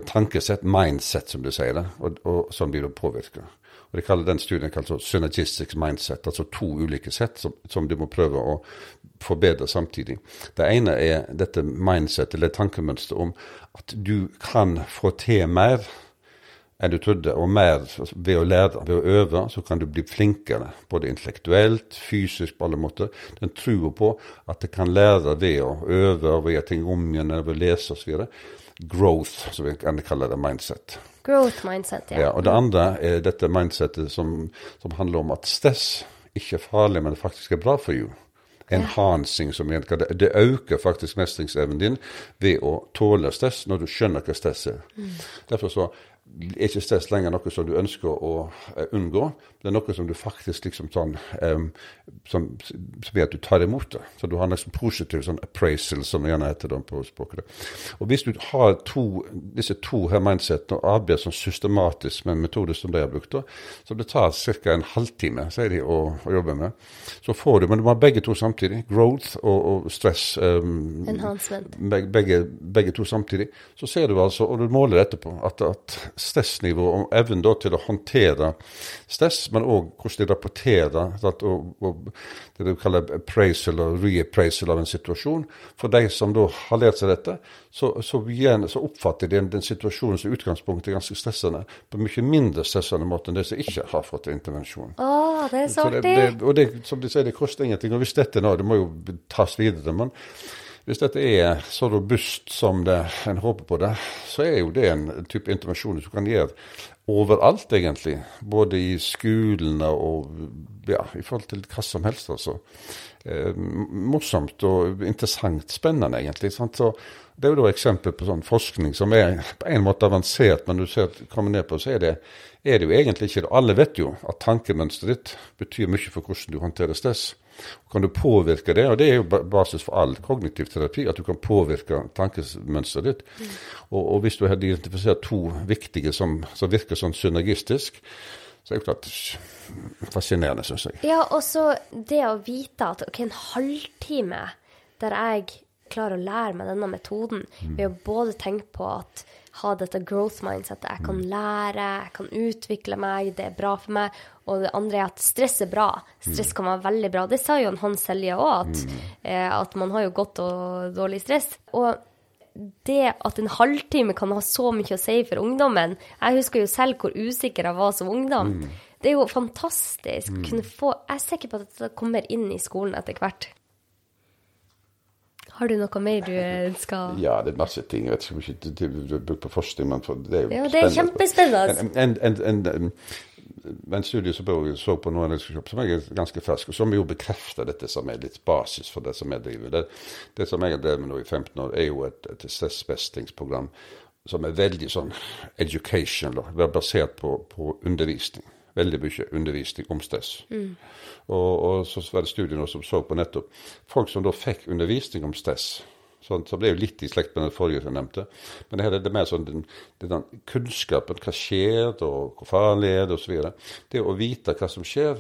tankesett, mindset, som du sier det, og, og sånn blir påvirka. Og de kaller Den studien kalt synergistic mindset, altså to ulike sett som, som du må prøve å forbedre samtidig. Det ene er dette mindset, eller tankemønsteret om at du kan få til mer enn du trodde, og mer ved å lære, ved å øve, så kan du bli flinkere. Både intellektuelt, fysisk, på alle måter. Den tror på at det kan lære ved å øve, ved å gjøre ting om igjen, ved å lese osv. Growth, som vi kan kalle det, mindset. Growth mindset, ja. Ja, og det andre er dette mindsetet som, som handler om at stress ikke er farlig, men faktisk er bra for you. Enhancing, som igjen det. Det øker faktisk mestringsevnen din ved å tåle stress når du skjønner hva stress er. Derfor så er ikke stress lenger noe som du ønsker å eh, unngå. Det er noe som du faktisk liksom sånn um, som, som at du tar imot det. Så du har nesten positiv sånn appraisal, som det gjerne heter det på språket. Og hvis du har to, disse to her mindsetene og arbeider sånn systematisk med metoder som de har brukt, da, så det tar ca. en halvtime sier de, å, å jobbe med, så får du Men du må ha begge to samtidig. Growth og, og stress. Um, Enhancement. Begge, begge, begge to samtidig. Så ser du altså, og du måler etterpå, at, at stressnivå og evnen til å håndtere stress, men òg hvordan de rapporterer sant, og, og det du kaller appraisal og reappraisal av en situasjon. For de som da har lært seg dette, så, så, igjen, så oppfatter de den, den situasjonen som utgangspunktet er ganske stressende, på en mye mindre stressende måte enn de som ikke har fått intervensjon. Å, det er så artig! og det, som de sier, det koster ingenting. Og hvis dette nå, det må jo tas videre, men hvis dette er så robust som det, en håper på det, så er jo det en type intervensjon som kan gjøre overalt, egentlig. Både i skolene og ja, i forhold til hva som helst, altså. Eh, morsomt og interessant, spennende, egentlig. Det er jo da eksempel på sånn forskning som er på en måte avansert, men du ser kommer ned på, så er det, er det jo egentlig ikke det. Alle vet jo at tankemønsteret ditt betyr mye for hvordan du håndterer stress. Kan du påvirke det, og det er jo basis for all kognitiv terapi, at du kan påvirke tankemønsteret ditt. Og, og hvis du har identifisert to viktige som, som virker sånn synergistisk, så er det jo klart fascinerende, syns jeg. Ja, og så det å vite at ok, en halvtime der jeg klarer å lære meg denne metoden, ved å både tenke på at ha dette growth mindsetet, jeg kan lære, jeg kan utvikle meg, det er bra for meg, og det andre er at stress er bra. Stress kan være veldig bra. Det sa jo han Selje òg, at, eh, at man har jo godt og dårlig stress. Og det at en halvtime kan ha så mye å si for ungdommen Jeg husker jo selv hvor usikker jeg var som ungdom. Det er jo fantastisk. Kunne få, jeg er sikker på at dette kommer inn i skolen etter hvert. Har du noe mer du skal Ja, det er masse ting. Jeg vet ikke om ikke det bruker er på forskning, men det er jo Ja, det er kjempespennende. En, en, studie som jeg så på resultat som er ganske fersk, og som jo bekrefter dette som er litt basis for det som jeg driver. Det, det som jeg har drevet med nå i 15 år, er jo et, et stressmestringsprogram som er veldig sånn educational, er basert på, på undervisning. Veldig mye undervisning om stress. Og, og så var det studier som så på nettopp folk som da fikk undervisning om stress. Sånn, så det er jo litt i slekt med den forrige som jeg nevnte. Men det her er det mer sånn den, den kunnskapen. Hva skjer, og hvor farlig er det, osv. Det å vite hva som skjer,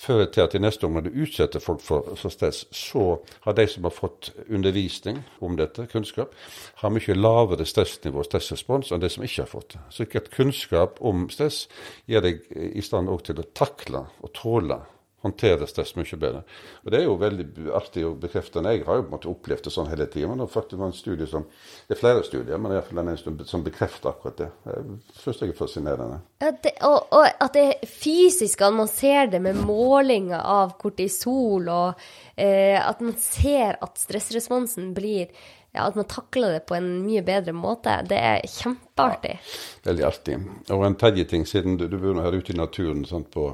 fører til at i neste omgang du utsetter folk for, stress, så har de som har fått undervisning om dette, kunnskap, har mye lavere stressnivå og stressrespons enn de som ikke har fått det. Så ikke kunnskap om stress gjør deg i stand til å takle og tåle håndtere stress mye bedre. Og Det er jo veldig artig å bekrefte. Jeg har jo på en måte opplevd det sånn hele tida. Men det faktisk en studie som, det er flere studier, men det i den eneste som bekrefter akkurat det. Det syns jeg er fascinerende. Ja, det, og, og at det er fysisk, at man ser det med målinger av kortisol, og eh, at man ser at stressresponsen blir ja, At man takler det på en mye bedre måte. Det er kjempeartig. Veldig artig. Og en tredje ting, siden du, du bor her ute i naturen sant, på,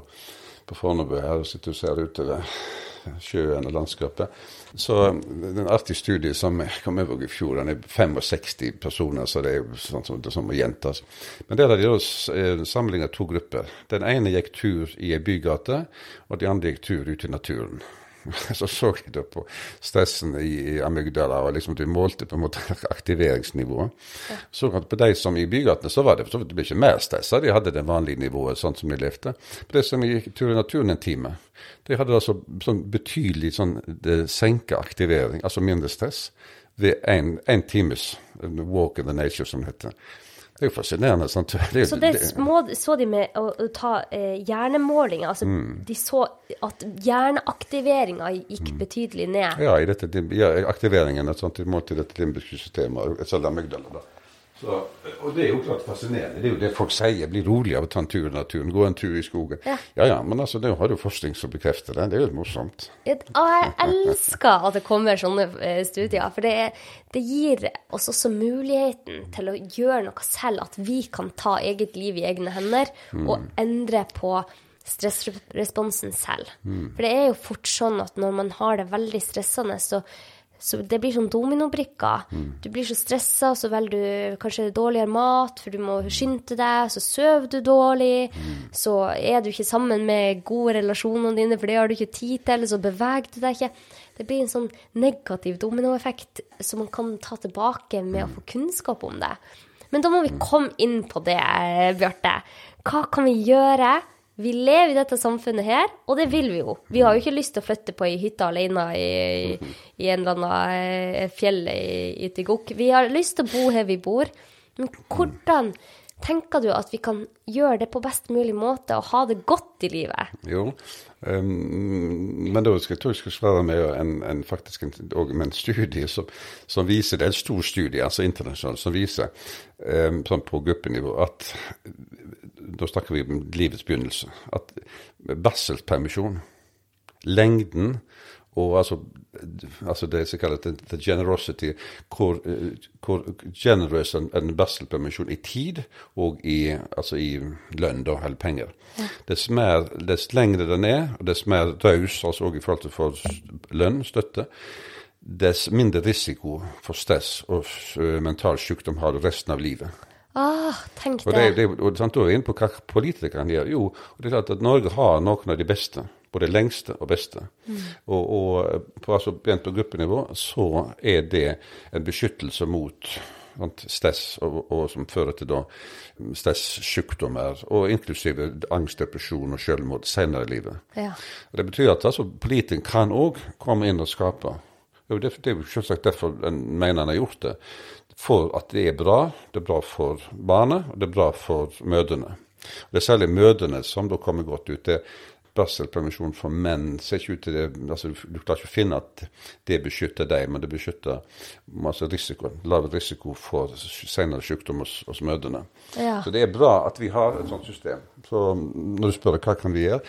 på Fornebu her, hvis du ser utover sjøen og landskapet. Så en artig studie som kom over i fjor. Den er 65 personer, så det er sånn som, det som må gjentas. Men der har de samling av to grupper. Den ene gikk tur i ei bygate, og de andre gikk tur ute i naturen. [LAUGHS] Så så jeg da på stressen i, amygdala, og liksom de målte på en måte [LAUGHS] aktiveringsnivået. Så at på de som i bygatene, så var det så det ble ikke mer stressa, de hadde det vanlige nivået sånn som de levde. På de som gikk tur i naturen en time, de hadde altså sånn betydelig sånn senka aktivering, altså mindre stress, ved én times walk in the nature, som det heter. Det er jo fascinerende. sant? Det Så det små, så de med å, å ta eh, hjernemålinger. Altså, De så at hjerneaktiveringa gikk betydelig ned. Ja, i dette, ja, aktiveringen et sånt i mål til limbiske systemet, amygdala. da. Så, og det er jo klart fascinerende. Det er jo det folk sier. Bli rolig av å ta en tur i naturen. Gå en tur i skogen. Ja. ja, ja men altså, det har jo forskning som bekrefter det. Det er jo morsomt. Et- jeg elsker at det kommer sånne eh, studier, for det, er, det gir oss også muligheten til å gjøre noe selv, at vi kan ta eget liv i egne hender og endre på stressresponsen selv. For det er jo fort sånn at når man har det veldig stressende, så så det blir sånn dominobrikker. Du blir så stressa, så velger du kanskje dårligere mat, for du må skynde deg, så sover du dårlig, så er du ikke sammen med gode relasjonene dine, for det har du ikke tid til, så beveger du deg ikke. Det blir en sånn negativ dominoeffekt som man kan ta tilbake med å få kunnskap om det. Men da må vi komme inn på det, Bjarte. Hva kan vi gjøre? Vi lever i dette samfunnet her, og det vil vi jo. Vi har jo ikke lyst til å flytte på ei hytte alene i, i en eller annen eh, fjell i, i Tigok. Vi har lyst til å bo her vi bor. Men hvordan tenker du at vi kan gjøre det på best mulig måte og ha det godt i livet? Jo, um, men da skal jeg tror jeg skal svare med en, en faktisk en, en studie som, som, viser, det er en stor studie, altså internasjonal, som viser um, sånn på gruppenivå at da snakker vi om livets begynnelse, at barselpermisjon, lengden og altså, altså det som kalles the generosity, hvor, hvor generøs en, en barselpermisjon i tid og i, altså i lønn, da, eller penger. Ja. Dess, mer, dess lengre den er, og dess mer raus, altså også i forhold til for lønn, støtte, dess mindre risiko for stress og uh, mental sykdom har du resten av livet. Ah, tenk det. Og, det, det, og sant, og er inne på hva politikerne gjør. Jo, det er klart at Norge har noen av de beste både lengste og beste. Mm. Og, og, på, altså, på gruppenivå så er det en beskyttelse mot stress, og, og, som fører til da stressykdommer, og inklusive angst, depresjon og selvmord senere i livet. Ja. Det betyr at altså, politikeren kan òg komme inn og skape. Det, det er jo selvsagt derfor en mener en har gjort det. For at det er bra. Det er bra for barnet, og det er bra for mødrene. Det er særlig mødrene som da kommer godt ut. Det, barselpermisjon for menn ser ikke ut til det altså Du klarer ikke å finne at det beskytter deg, men det beskytter altså risiko, lav risiko for senere sykdom hos, hos mødrene. Ja. Så det er bra at vi har et sånt system. Så når du spør hva kan vi gjøre,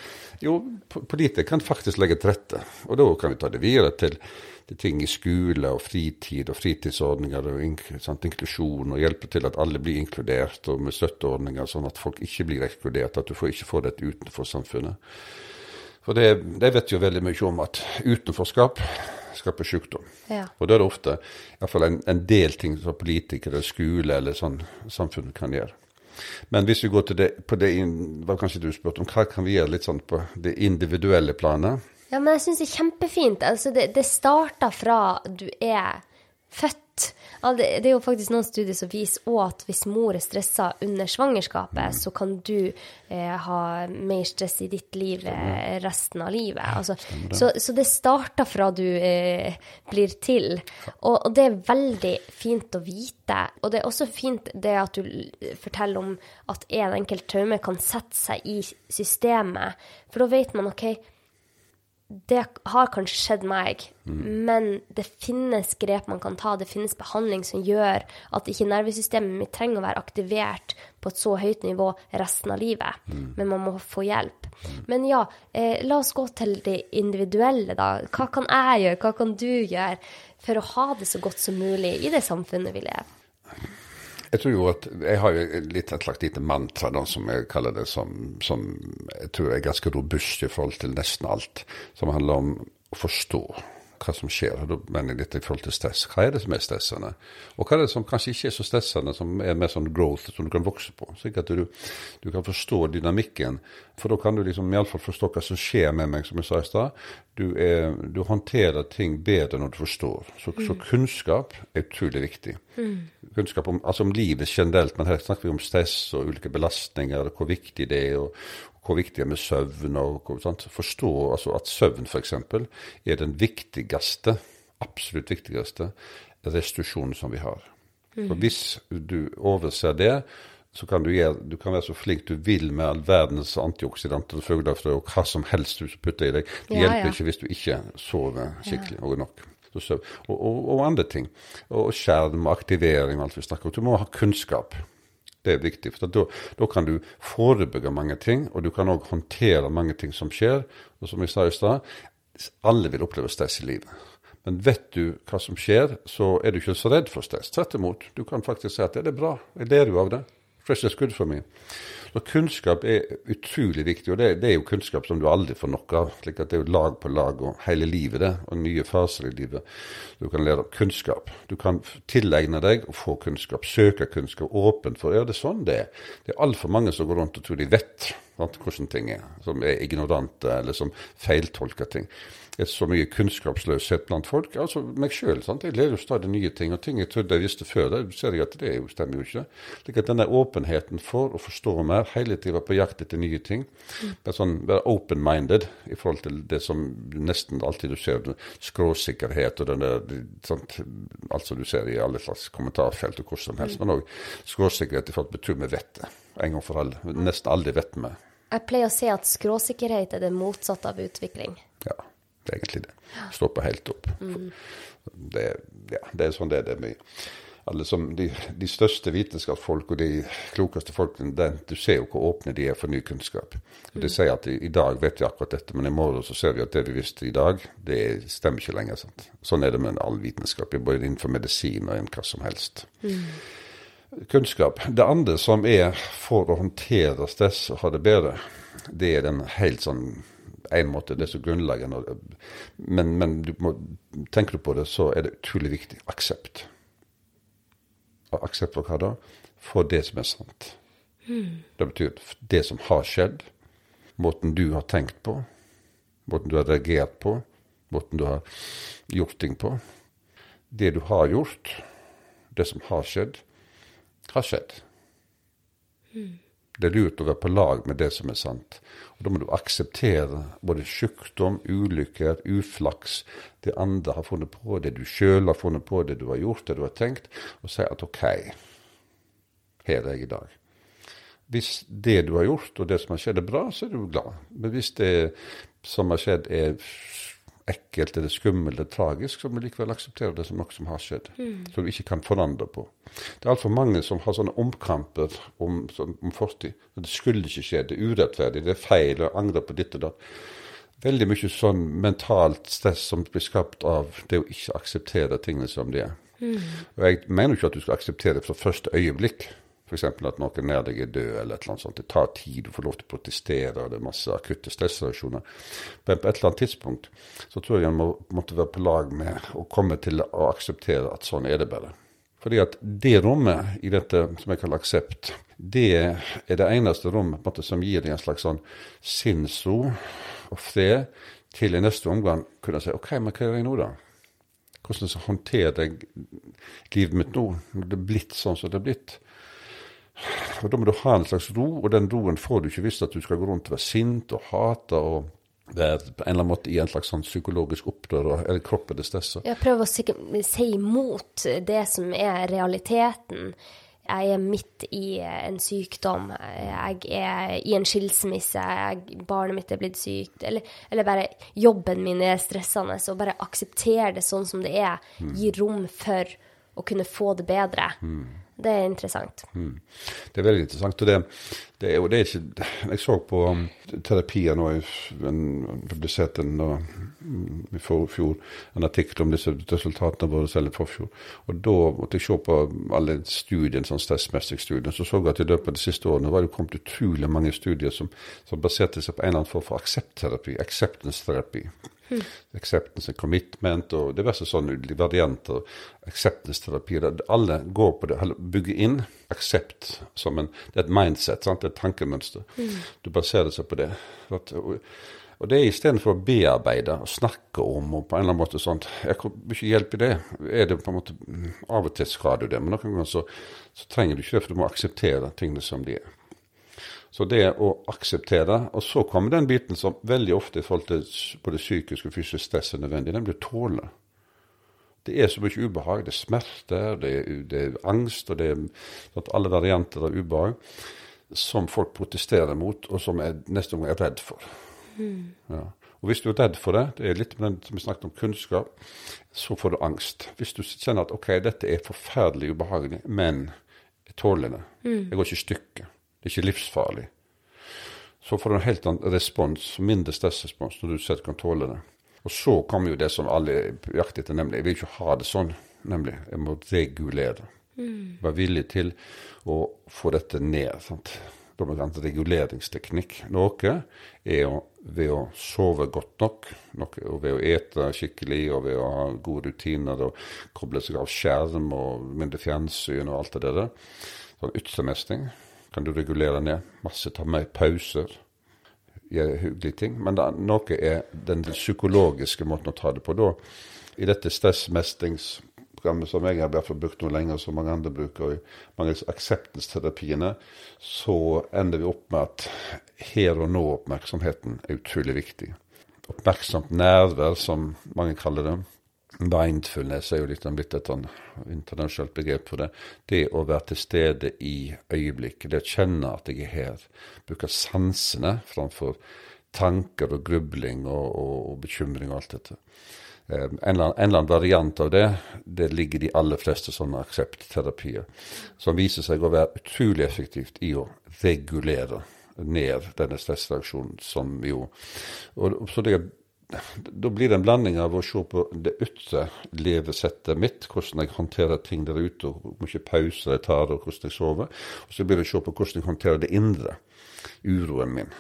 jo, politikere kan faktisk legge til rette. Og da kan vi ta det videre til til ting i skole og fritid og fritidsordninger og ink sant, inklusjon, og hjelpe til at alle blir inkludert, og med støtteordninger sånn at folk ikke blir ekskludert, at du får ikke får dette utenfor samfunnet. For det, det, vet jo veldig mye om at utenforskap skaper sykdom. Ja. Og da er det ofte iallfall en, en del ting som politikere, skole eller sånn samfunnet kan gjøre. Men hvis vi går til det, på det hva kanskje du spurte om, hva kan vi gjøre litt sånn på det individuelle planet? Ja, men jeg syns det er kjempefint. Altså, det, det starter fra du er født. Det er jo faktisk noen studier som viser òg at hvis mor er stressa under svangerskapet, så kan du eh, ha mer stress i ditt liv Stemmer. resten av livet. Altså, så, så, det starter fra du eh, blir til. Og, og, det er veldig fint å vite. Og det er også fint det at du forteller om at en enkelt traume kan sette seg i systemet. For da vet man OK det har kanskje skjedd meg, mm. men det finnes grep man kan ta. Det finnes behandling som gjør at ikke nervesystemet mitt trenger å være aktivert på et så høyt nivå resten av livet. Mm. Men man må få hjelp. Mm. Men ja, eh, la oss gå til det individuelle, da. Hva kan jeg gjøre, hva kan du gjøre for å ha det så godt som mulig i det samfunnet vi lever? Jeg tror jo at jeg har jo litt et slags lite mantra da, som jeg kaller det, som, som, jeg tror er ganske robust i forhold til nesten alt. Som handler om å forstå hva som skjer. Da mener jeg litt i forhold til stress. Hva er det som er stressende? Og hva er det som kanskje ikke er så stressende, som er mer sånn growth, som du kan vokse på? Slik at du, du kan forstå dynamikken. For da kan du liksom iallfall forstå hva som skjer med meg, som jeg sa i stad. Du, du, håndterer ting bedre når du forstår. Så, mm. så kunnskap er utrolig viktig. Mm. Kunnskap om, altså om livet generelt, men her snakker vi om stress og ulike belastninger, og hvor viktig det er, og, hvor viktig det er med søvn. og sant? Forstå altså at søvn f.eks. er den viktigste, absolutt viktigste restitusjonen som vi har. Mm. For Hvis du overser det, så kan du, gjøre, du kan være så flink du vil med all verdens antioksidanter, fuglefrø og hva som helst du putter i deg. Det ja, hjelper ja. ikke hvis du ikke sover skikkelig og nok. Og, og, og, andre ting. Og skjerm og aktivering og alt vi snakker om. Du må ha kunnskap. Det er viktig. for da, da, kan du forebygge mange ting, og du kan òg håndtere mange ting som skjer. Og som jeg sa i stad, alle vil oppleve stress i livet. Men vet du hva som skjer, så er du ikke så redd for stress. Tvert imot. Du kan faktisk si at det er bra, jeg ler jo av det. Stress is good for me. Så kunnskap er utrolig viktig, og det, det, er jo kunnskap som du aldri får nok av. slik at Det er jo lag på lag og hele livet, det, og nye faser i livet. Du kan lære kunnskap. Du kan tilegne deg og få kunnskap, søke kunnskap, åpent for Ja, det er sånn det er. Det er altfor mange som går rundt og tror de vet hvordan ting er, som er ignorante, eller som feiltolker ting. Er så mye kunnskapsløshet blant folk. Altså meg sjøl. Jeg lærer jo stadig nye ting, og ting jeg trodde jeg visste før, det ser jeg at det jo, stemmer jo ikke. Slik at denne åpenheten for å forstå mer, hele tida på jakt etter nye ting, være sånn, være open-minded i forhold til det som nesten alltid du ser, skråsikkerhet og den der, sånt, alt som du ser i alle slags kommentarfelt og hvor som helst, men òg skråsikkerhet i forhold til betyr vi vet det, en gang for alle. Nesten aldri vet vi. Jeg pleier å si at skråsikkerhet er det motsatte av utvikling. Ja. Det er egentlig det. Stopper helt opp. Mm. Det, ja, det, er sånn det er. Det med alle som, de, de, største vitenskapsfolk og de klokeste folkene, den, du ser jo hvor åpne de er for ny kunnskap. Og De sier at i, i, dag vet vi akkurat dette, men i morgen så ser vi at det vi visste i dag, det stemmer ikke lenger. Sant? Sånn er det med all vitenskap, både innenfor medisin og hva som helst. Mm. Kunnskap. Det andre som er for å håndtere stress og ha det bedre, det er den helt sånn en måte, det er så grunnleggende. Men, men du må, tenker du på det, så er det utrolig viktig. Aksept. Aksept for hva da? For det som er sant. Mm. Det betyr det som har skjedd, måten du har tenkt på, måten du har reagert på, måten du har gjort ting på. Det du har gjort, det som har skjedd, har skjedd. Mm. Det er lurt å være på lag med det som er sant. Og Da må du akseptere både sykdom, ulykker, uflaks, det andre har funnet på, det du sjøl har funnet på, det du har gjort, det du har tenkt, og si at OK, her er jeg i dag. Hvis det du har gjort, og det som har skjedd, er bra, så er du glad. Men hvis det som har skjedd, er ekkelt eller skummelt eller tragisk, så må du likevel akseptere det som noe som har skjedd. Mm. Som du ikke kan forandre på. Det er altfor mange som har sånne omkamper om, om fortid. Det skulle ikke skje, det er urettferdig, det er feil, og angrer på ditt og datt. Veldig mye sånn mentalt stress som blir skapt av det å ikke akseptere tingene som de er. Mm. Og jeg mener ikke at du skal akseptere det fra første øyeblikk. F.eks. at noen nær deg er død, eller et eller annet sånt. Det tar tid, du får lov til å protestere, og det er masse akutte stressreaksjoner. Men på et eller annet tidspunkt så tror jeg en må, måtte være på lag med å komme til å akseptere at sånn er det bare. Fordi at det rommet i dette som jeg kaller aksept, det er det eneste rommet måte, som gir deg en slags sånn sinnsro og fred til i neste omgang kunne si OK, men hva gjør jeg nå, da? Hvordan håndterer jeg livet mitt nå, når det er blitt sånn som det er blitt? Og Da må du ha en slags ro, og den roen får du ikke hvis at du skal gå rundt og være sint og hate og være på en eller annen måte i en slags sånn psykologisk opprør, eller kroppen er stressa. Jeg prøver å si imot det som er realiteten. Jeg er midt i en sykdom, jeg er i en skilsmisse, jeg, barnet mitt er blitt sykt, eller, eller, bare jobben min er stressende, Så bare akseptere det sånn som det er. Gi rom for å kunne få det bedre. Mm. Det er interessant. Mm. Det er veldig interessant. og det, det, er, det er ikke, Jeg så på um, terapier nå, en, publiserte en, mm, i forfjor en artikkel om disse resultatene våre selv i forfjor. Og Da måtte jeg se på alle studiene, sånn stressmestringsstudier. Så så jeg at i løpet av de siste årene var det kommet utrolig mange studier som, som baserte seg på en eller annen form for akseptterapi, acceptance-terapi. Mm. Acceptance and commitment og diverse sånne varianter. Acceptance-terapi. Alle går på det, bygger inn aksept som en Det er et mindset, sant? det er et tankemønster. Mm. Du baserer seg på det. Og, og det er istedenfor å bearbeide og snakke om og på en eller annen måte sånt Jeg kan ikke hjelpe i det? Er det på en måte Av og til skal du det, men noen ganger så, så trenger du ikke det, for du må akseptere tingene som de er. Så det å akseptere Og så kommer den biten som veldig ofte i forhold til både psykisk og fysisk stress er nødvendig, nemlig å tåle. Det er så mye ubehag. Det er smerter, det er, det er angst, og det er alle varianter av ubehag som folk protesterer mot, og som jeg neste gang er redd for. Mm. Ja. Og hvis du er redd for det, det er litt med den som vi snakket om kunnskap, så får du angst. Hvis du kjenner at ok, dette er forferdelig ubehagelig, men jeg tåler det. Mm. Jeg går ikke i stykker. Ikke livsfarlig. Så får du en helt annen respons, mindre stressrespons, når du selv kan tåle det. Og så kommer jo det som alle jakter etter, nemlig jeg vil ikke ha det sånn. Nemlig jeg må regulere. Mm. Være villig til å få dette ned. sant? Da må en reguleringsteknikk. Noe er jo ved å sove godt nok, noe, og ved å ete skikkelig, og ved å ha gode rutiner og koble seg av skjerm og mindre fjernsyn og alt det der. Sånn ytremestring kan du regulere ned. Masse ta med pauser. gjør hyggelige ting. Men da, noe er den psykologiske måten å ta det på. Da, I dette stressmestringsprogrammet som jeg har brukt noe lenger, som mange andre bruker, og i mange akseptensterapiene, så ender vi opp med at her og nå-oppmerksomheten er utrolig viktig. Oppmerksomt nærvær, som mange kaller det. Mindfulness er jo litt blitt et sånn internasjonalt begrep for det. Det å være til stede i øyeblikket, det å kjenne at jeg er her. Bruke sansene framfor tanker og grubling og, og, og bekymring og alt dette. Eh, en eller annen variant av det det ligger i de aller fleste sånne akseptterapier, som viser seg å være utrolig effektivt i å regulere ned denne stressreaksjonen, som jo og, Så det da blir det en blanding av å se på det ytre levesettet mitt, hvordan jeg håndterer ting der ute, og hvor mye pauser jeg tar, og hvordan jeg sover. Og så blir det å se på hvordan jeg håndterer det indre, uroen min.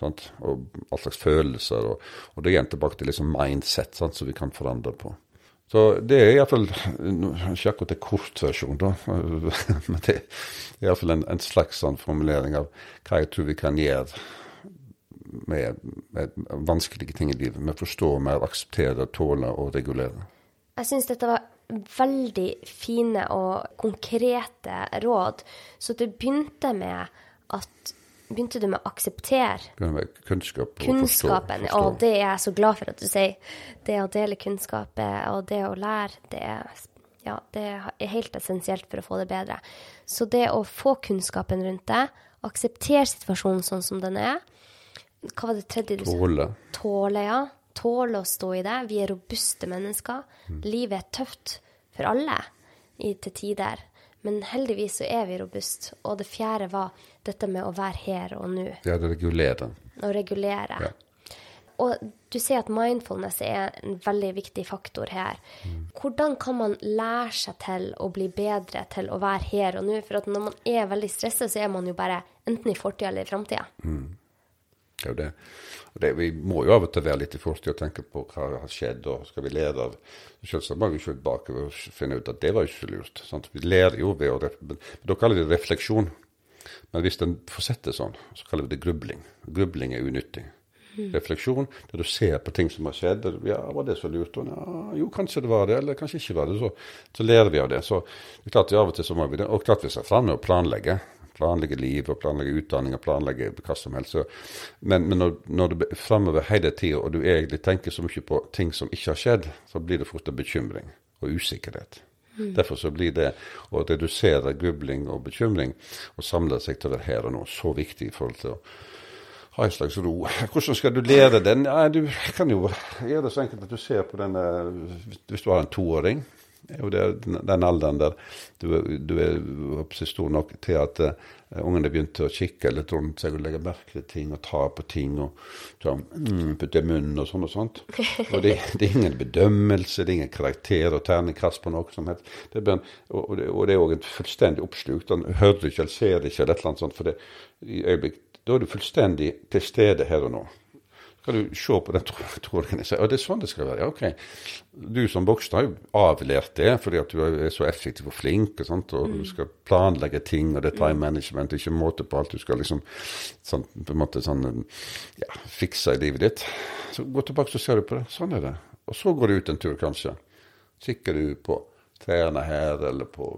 Sant? Og all slags følelser. Og, og det er igjen tilbake til liksom mindset sant, som vi kan forandre på. Så det er iallfall Ikke akkurat en kortversjon, da, [LAUGHS] men det er iallfall en, en slags sånn formulering av hva jeg tror vi kan gjøre med, med, vanskelige ting i livet. Med å forstå, med å akseptere, tåle og regulere. Jeg syns dette var veldig fine og konkrete råd. Så det begynte med at Begynte du med å akseptere kunnskap og kunnskapen? Forstå, forstå. Og det er jeg så glad for at du sier. Det å dele kunnskap og det å lære, det er, ja, det er helt essensielt for å få det bedre. Så det å få kunnskapen rundt det, akseptere situasjonen sånn som den er, hva var det tredje du sa? Tåle. Tåle, ja. Tåle å stå i det. Vi er robuste mennesker. Mm. Livet er tøft for alle i, til tider. Men heldigvis så er vi robuste. Og det fjerde var dette med å være her og nå. Ja, det regulere. Å regulere. Ja. Og du sier at mindfulness er en veldig viktig faktor her. Mm. Hvordan kan man lære seg til å bli bedre til å være her og nå? For når man er veldig stressa, så er man jo bare enten i fortida eller i framtida. Mm. Ja, det, det, vi må jo av og til være litt i fortid og tenke på hva har skjedd, og skal vi lære av Selvsagt må vi se bakover og finne ut at det var jo ikke så lurt. Sant? Vi lærer jo ved å men Da kaller vi det refleksjon. Men hvis den fortsetter sånn, så kaller vi det grubling. Grubling er unyttig. Mm. Refleksjon, der du ser på ting som har skjedd. Og, ja, var det så lurt? Og, ja, jo, kanskje det var det, eller kanskje ikke var det. Så, så lærer vi av det. Så det er klart vi av og til så må vi det. Og klart vi skal fram og planlegge planlegge liv og planlegge utdanning og planlegge hva som helst. Men, men, når, når du er framover hele tida, og du egentlig tenker så mye på ting som ikke har skjedd, så blir det fort en bekymring og usikkerhet. Mm. Derfor så blir det å redusere grubling og bekymring og samle seg til å være her og nå så viktig i forhold til å ha en slags ro. Hvordan skal du lære den? Ja, du kan jo gjøre det så enkelt at du ser på denne Hvis du har en toåring, er jo det den alderen der du, du er stor nok til at uh, ungene begynte å kikke litt rundt seg og legge merke til ting og ta på ting og sånn, mm, putte i munnen og sånn og sånt. [LAUGHS] Og det, det, er ingen bedømmelse, det er ingen karakter og terningkast på noe som helst. Det en, og, det, er òg en fullstendig oppslukt. Han hører ikke eller ser ikke eller et eller annet sånt. For det, i øyeblikk, da er du fullstendig til stede her og nå kan du se på den tråden og det er sånn det skal være. Ja, ok. Du som voksen har jo avlært det fordi at du er så effektiv og flink, og, sånt, og mm. du skal planlegge ting, og det er time management, ikke måte på alt du skal liksom sånn, på en måte sånn, ja, fikse i livet ditt. Så gå tilbake så ser du på det. Sånn er det. Og så går du ut en tur, kanskje. Kikker du på trærne her, eller på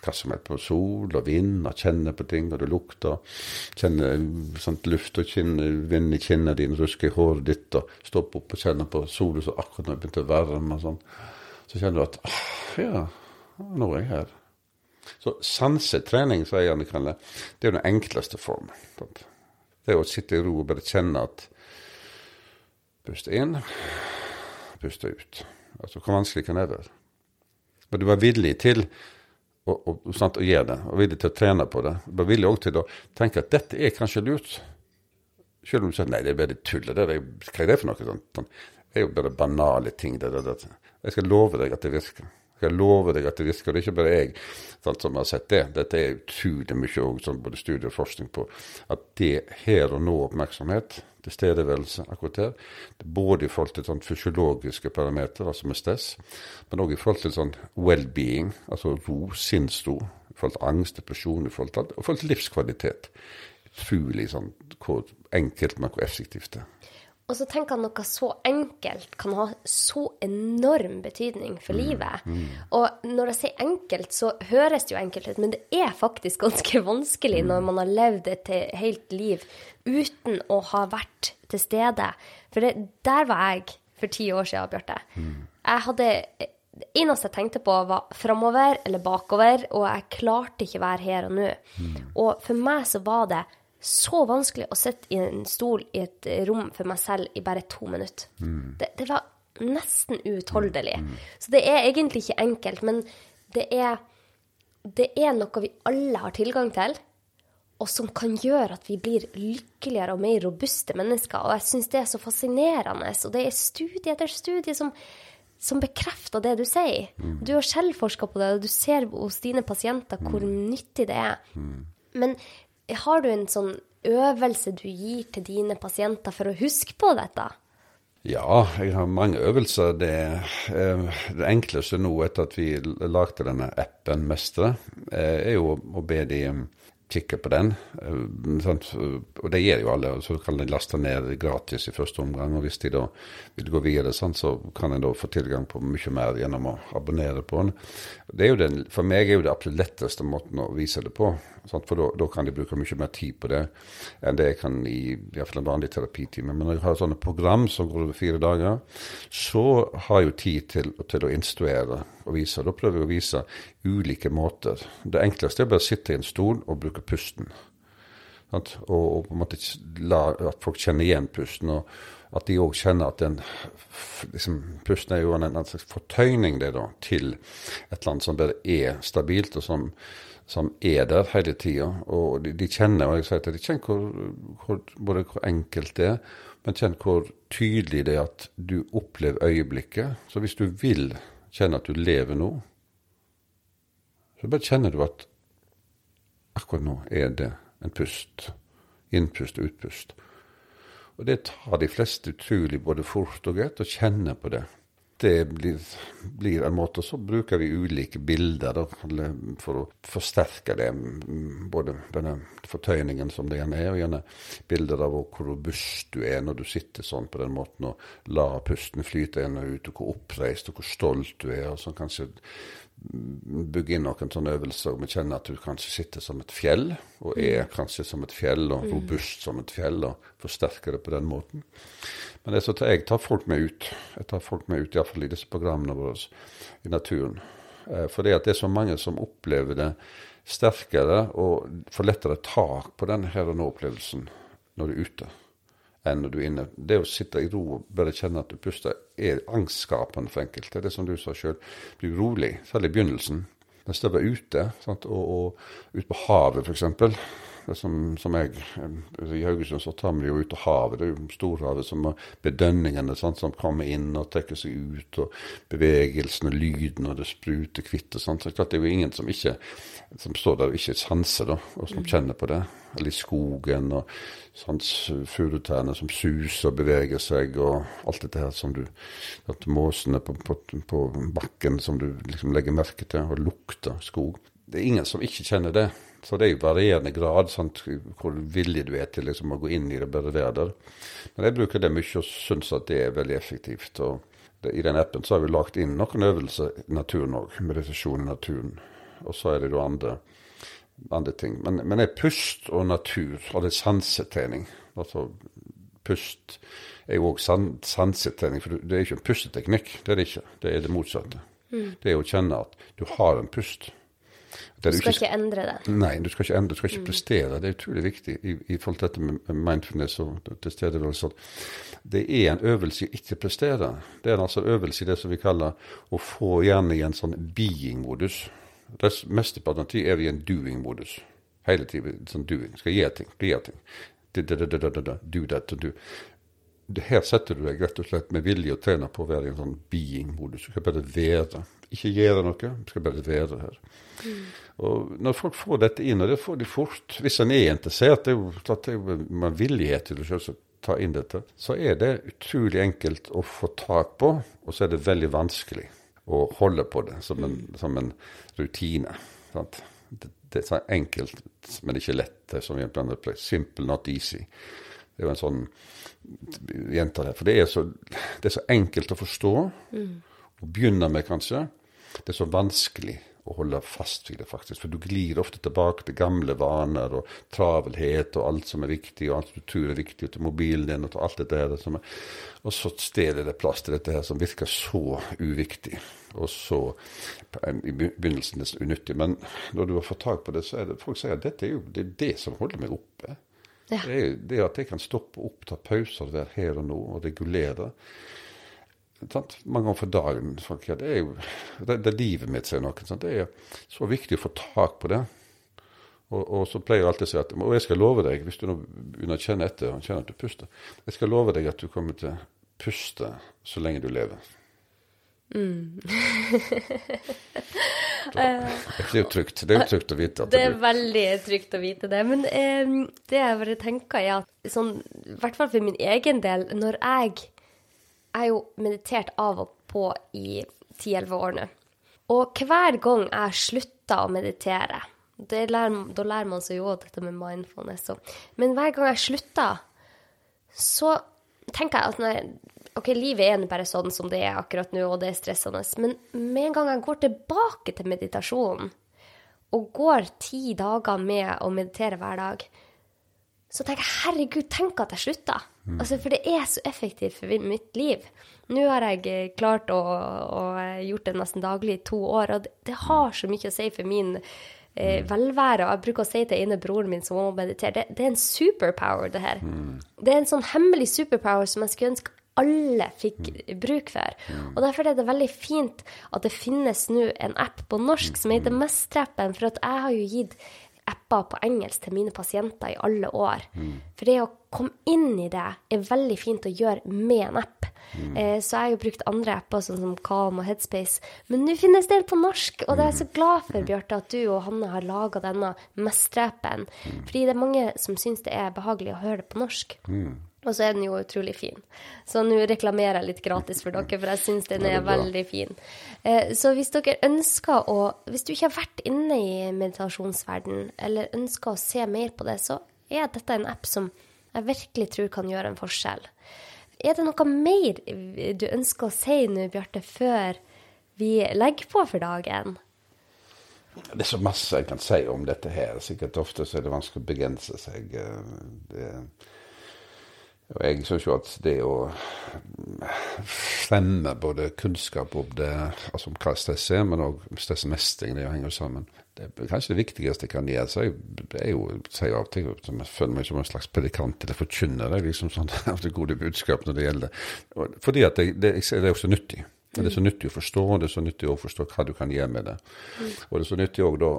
hva som helst på sol og vind, og kjenner på ting, og du lukter. Kjenner sånt, luft og kjenner vind i kinnene dine, rusker i håret ditt, og stopper opp og kjenner på sola som akkurat nå begynte å varme. og sånn. Så kjenner du at ah, ja, nå er jeg her. Så sansetrening, som jeg gjerne kaller det, er den enkleste formen. Det er å sitte i ro og bare kjenne at Puste inn, puste ut. Altså, Hvor vanskelig kan det være? Men du var villig til og, og, sant, og gjør det, og villig til å trene på det. Var villig òg til å tenke at dette er kanskje lurt. Selv om du sier nei, det er bare tull. Det er, hva er det for noe? Sånt? sånn, Det er jo bare banale ting. Det, det, det. Jeg skal love deg at det virker. Jeg lover deg at det virker. Det er ikke bare jeg sant, som har sett det. Dette er utrolig mye også, både studie og forskning på. At det her og nå-oppmerksomhet tilstedeværelse akkurat her. Både i forhold til sånn fysiologiske parametere, altså med stress, men òg i forhold til sånn well-being, altså ro, sinnsro, i forhold til angst, depresjon, i forhold til, alt, og i forhold til livskvalitet. utrolig sånn hvor enkelt, men hvor effektivt det er. Og så tenker han noe så enkelt kan ha så enorm betydning for livet. Og når jeg sier enkelt, så høres det jo enkelt ut, men det er faktisk [LAUGHS] ganske vanskelig når man har levd et helt liv uten å ha vært til stede. For det, der var jeg for ti år siden, Bjarte. Jeg hadde det eneste jeg tenkte på, var framover eller bakover, og jeg klarte ikke være her og nå. Og for meg så var det så vanskelig å sitte i en stol i et rom for meg selv i bare to minutter. Det, det var nesten uutholdelig. Så det er egentlig ikke enkelt, men det er, det er noe vi alle har tilgang til, og som kan gjøre at vi blir lykkeligere og mer robuste mennesker. Og jeg syns det er så fascinerende. Og det er studie etter studie som, som bekrefter det du sier. Du har selv forska på det, og du ser hos dine pasienter hvor nyttig det er. Men har du en sånn øvelse du gir til dine pasienter for å huske på dette? Ja, jeg har mange øvelser. Det, eh, det enkleste nå etter at vi lagde denne appen Mestre, eh, er jo å be de kikke på den. eh. Og det gjør jo alle, så kan de laste ned gratis i første omgang. Og hvis de da vil gå videre, sant, så kan en da få tilgang på mye mer gjennom å abonnere på den. Det er jo den, for meg er jo det absolutt letteste måten å vise det på. Sant? For da, kan de bruke mye mer tid på det enn det jeg kan i, i hvert fall en vanlig terapitime. Men når jeg har sånne program som går over fire dager, så har jeg jo tid til, til å instruere og vise. Da prøver jeg å vise ulike måter. Det enkleste er bare å sitte i en stol og bruke pusten. Sant? Og på en måte la at folk kjenner igjen pusten. og at de òg kjenner at den liksom, Pusten er jo en, en slags fortøyning det da, til et eller annet som bare er stabilt, og som, som er der hele tida. Og de, de, kjenner og jeg sier til de kjenner hvor, hvor, både hvor enkelt det er, men kjenn hvor tydelig det er at du opplever øyeblikket. Så hvis du vil kjenne at du lever nå, så bare kjenner du at akkurat nå er det en pust. Innpust og utpust. Og det tar de fleste utrolig både fort og greit, og kjenner på det. Det blir, blir en måte, så bruker vi ulike bilder da, for å forsterke det. Både denne fortøyningen som det gjerne er, og gjerne bilder av hvor robust du er når du sitter sånn på den måten, og la pusten flyte inn og ut, og hvor oppreist og hvor stolt du er. og sånn kanskje bygge inn noen sånne øvelser og vi kjenner at du kanskje sitter som et fjell, og er kanskje som et fjell, og robust som et fjell, og forsterker det på den måten. Men det er så at jeg tar folk med ut. Jeg tar folk med ut, iallfall i disse programmene våre i naturen. For det, det er så mange som opplever det sterkere og får lettere tak på den her og nå-opplevelsen når du er ute enn når du er inne. Det å sitte i ro og bare kjenne at du puster, er angstskapende for enkelte. Det er som du sa sjøl, bli rolig, særlig i begynnelsen. Men stå bare ute, sant? og, og ut på havet f.eks. Som, som jeg, I Haugesund så tar vi jo ut av havet. Det er jo storhavet som bedønningene sant, som kommer inn og trekker seg ut. og Bevegelsen og lyden, og det spruter hvitt og sånt. Så klart det er jo ingen som ikke som står der og ikke sanser, da, og som kjenner på det. Eller i skogen, og sånn fugletærne som suser og beveger seg, og alt dette her som du at Måsene på, på, på bakken som du liksom legger merke til, og lukter skog. Det er ingen som ikke kjenner det. Så det er jo varierende grad sant, hvor villig du er til liksom, å gå inn i det, bare være der. Men jeg bruker det mye og syns at det er veldig effektivt. og det, I den appen så har vi lagt inn noen øvelser i naturen òg, meditasjon i naturen. Og så er det jo andre, andre ting. Men, men det er pust og natur, og det er sansetrening. Altså pust er jo òg san, sansetrening, for det er ikke en pusteteknikk. Det er det ikke. Det er det motsatte. Mm. Det er å kjenne at du har en pust. Du skal ikke, endre det? Nei, du skal ikke endre, du skal ikke mm. prestere. Det er utrolig viktig i, i forhold til dette med mindfulness og tilstedeværelse. Det er en øvelse i ikke prestere. Det er altså en øvelse i det som vi kaller å få hjernen i en sånn being-modus. Mesteparten av tiden er vi i en doing-modus. Hele tiden sånn doing. Skal gjøre ting, gjøre ting. Do that and do. Her setter du deg rett og slett med vilje og trener på å være i en sånn being-modus. Du skal bare være. Ikke gjøre noe, Vi skal bare være her. Mm. Og Når folk får dette inn, og det får de fort Hvis en er interessert, det er jo, det er med villighet til å selvsagt ta inn dette, så er det utrolig enkelt å få tak på, og så er det veldig vanskelig å holde på det som en, som en rutine. Sant? Det, det er så enkelt, men ikke lett. Som vi blant annet Simple, not easy. Det er jo en sånn Gjentar det. For det er, så, det er så enkelt å forstå. Å begynne med, kanskje. Det er så vanskelig å holde fast ved det, faktisk. For du glir ofte tilbake til gamle vaner og travelhet og alt som er viktig, og alt du tror er viktig, og til mobilen din og til alt dette her. Som er, og så stjeler det plass til dette her som virker så uviktig. Og så i begynnelsen nesten unyttig. Men når du har fått tak på det, så er det folk sier at dette er jo det, er det som holder meg oppe. Ja. Det er det at jeg kan stoppe opp, ta pauser, være her og nå og regulere. Sant? Mange ganger for dagen. Folk, ja, det er jo det, det er livet mitt, sier noen. Sant? Det er så viktig å få tak på det. Og, og så pleier jeg alltid å si at og jeg skal love deg, hvis du nå begynner å kjenne etter og kjenner at du puster Jeg skal love deg at du kommer til å puste så lenge du lever. Mm. [LAUGHS] det er jo trygt. Det er jo trygt å vite at Det er veldig trygt å vite det. Men eh, det jeg bare tenker, er at sånn, i hvert fall for min egen del, når jeg Jeg har jo meditert av og på i 10-11 år nå. Og hver gang jeg slutter å meditere lærer, Da lærer man seg jo dette med mindfulness. Så. Men hver gang jeg slutter, så tenker jeg at nei, OK, livet er bare sånn som det er akkurat nå, og det er stressende. Men med en gang jeg går tilbake til meditasjonen, og går ti dager med å meditere hver dag, så tenker jeg herregud, tenk at jeg slutta. Mm. Altså, for det er så effektivt for mitt liv. Nå har jeg klart å, å gjort det nesten daglig i to år, og det, det har så mye å si for min eh, velvære. Og jeg bruker å si til ene broren min som må meditere, det, det, er en superpower, det her. Mm. Det er en sånn hemmelig superpower som jeg skulle ønske alle fikk bruk for. Og Derfor er det veldig fint at det finnes nå en app på norsk som heter Mestreppen, for at jeg har jo gitt apper på engelsk til mine pasienter i alle år. For det å komme inn i det er veldig fint å gjøre med en app. Mm. Eh, så jeg har jo brukt andre apper, sånn som Calm og Headspace. Men nå finnes det på norsk, og det er jeg så glad for, Bjarte, at du og Hanne har laga denne Mestreppen. Fordi det er mange som syns det er behagelig å høre det på norsk. Mm. Og så er den jo utrolig fin. Så nå reklamerer jeg litt gratis for dere, for jeg syns den er veldig fin. Eh, så hvis dere ønsker å Hvis du ikke har vært inne i meditasjonsverden, eller ønsker å se mer på det, så er dette en app som jeg virkelig tror kan gjøre en forskjell. Er det noe mer du ønsker å si nå, Bjarte, før vi legger på for dagen? Det er så masse jeg kan si om dette her. Sikkert ofte så er det vanskelig å begrense seg. Eh, det og jeg syns jo at det å fremme både kunnskap om det, altså om hva stress er, men òg stressmestring, det henger sammen. Det er kanskje det viktigste jeg kan gjøre. Så jeg, er jo, sier av og til jeg føler meg som en slags predikant eller forkynner liksom sånn, [LAUGHS] av det gode budskap når det gjelder. Fordi at det, det, det er også nyttig. Men det er så nyttig å forstå, det er så nyttig å forstå hva du kan gjøre med det. Mm. Og det er så nyttig òg å,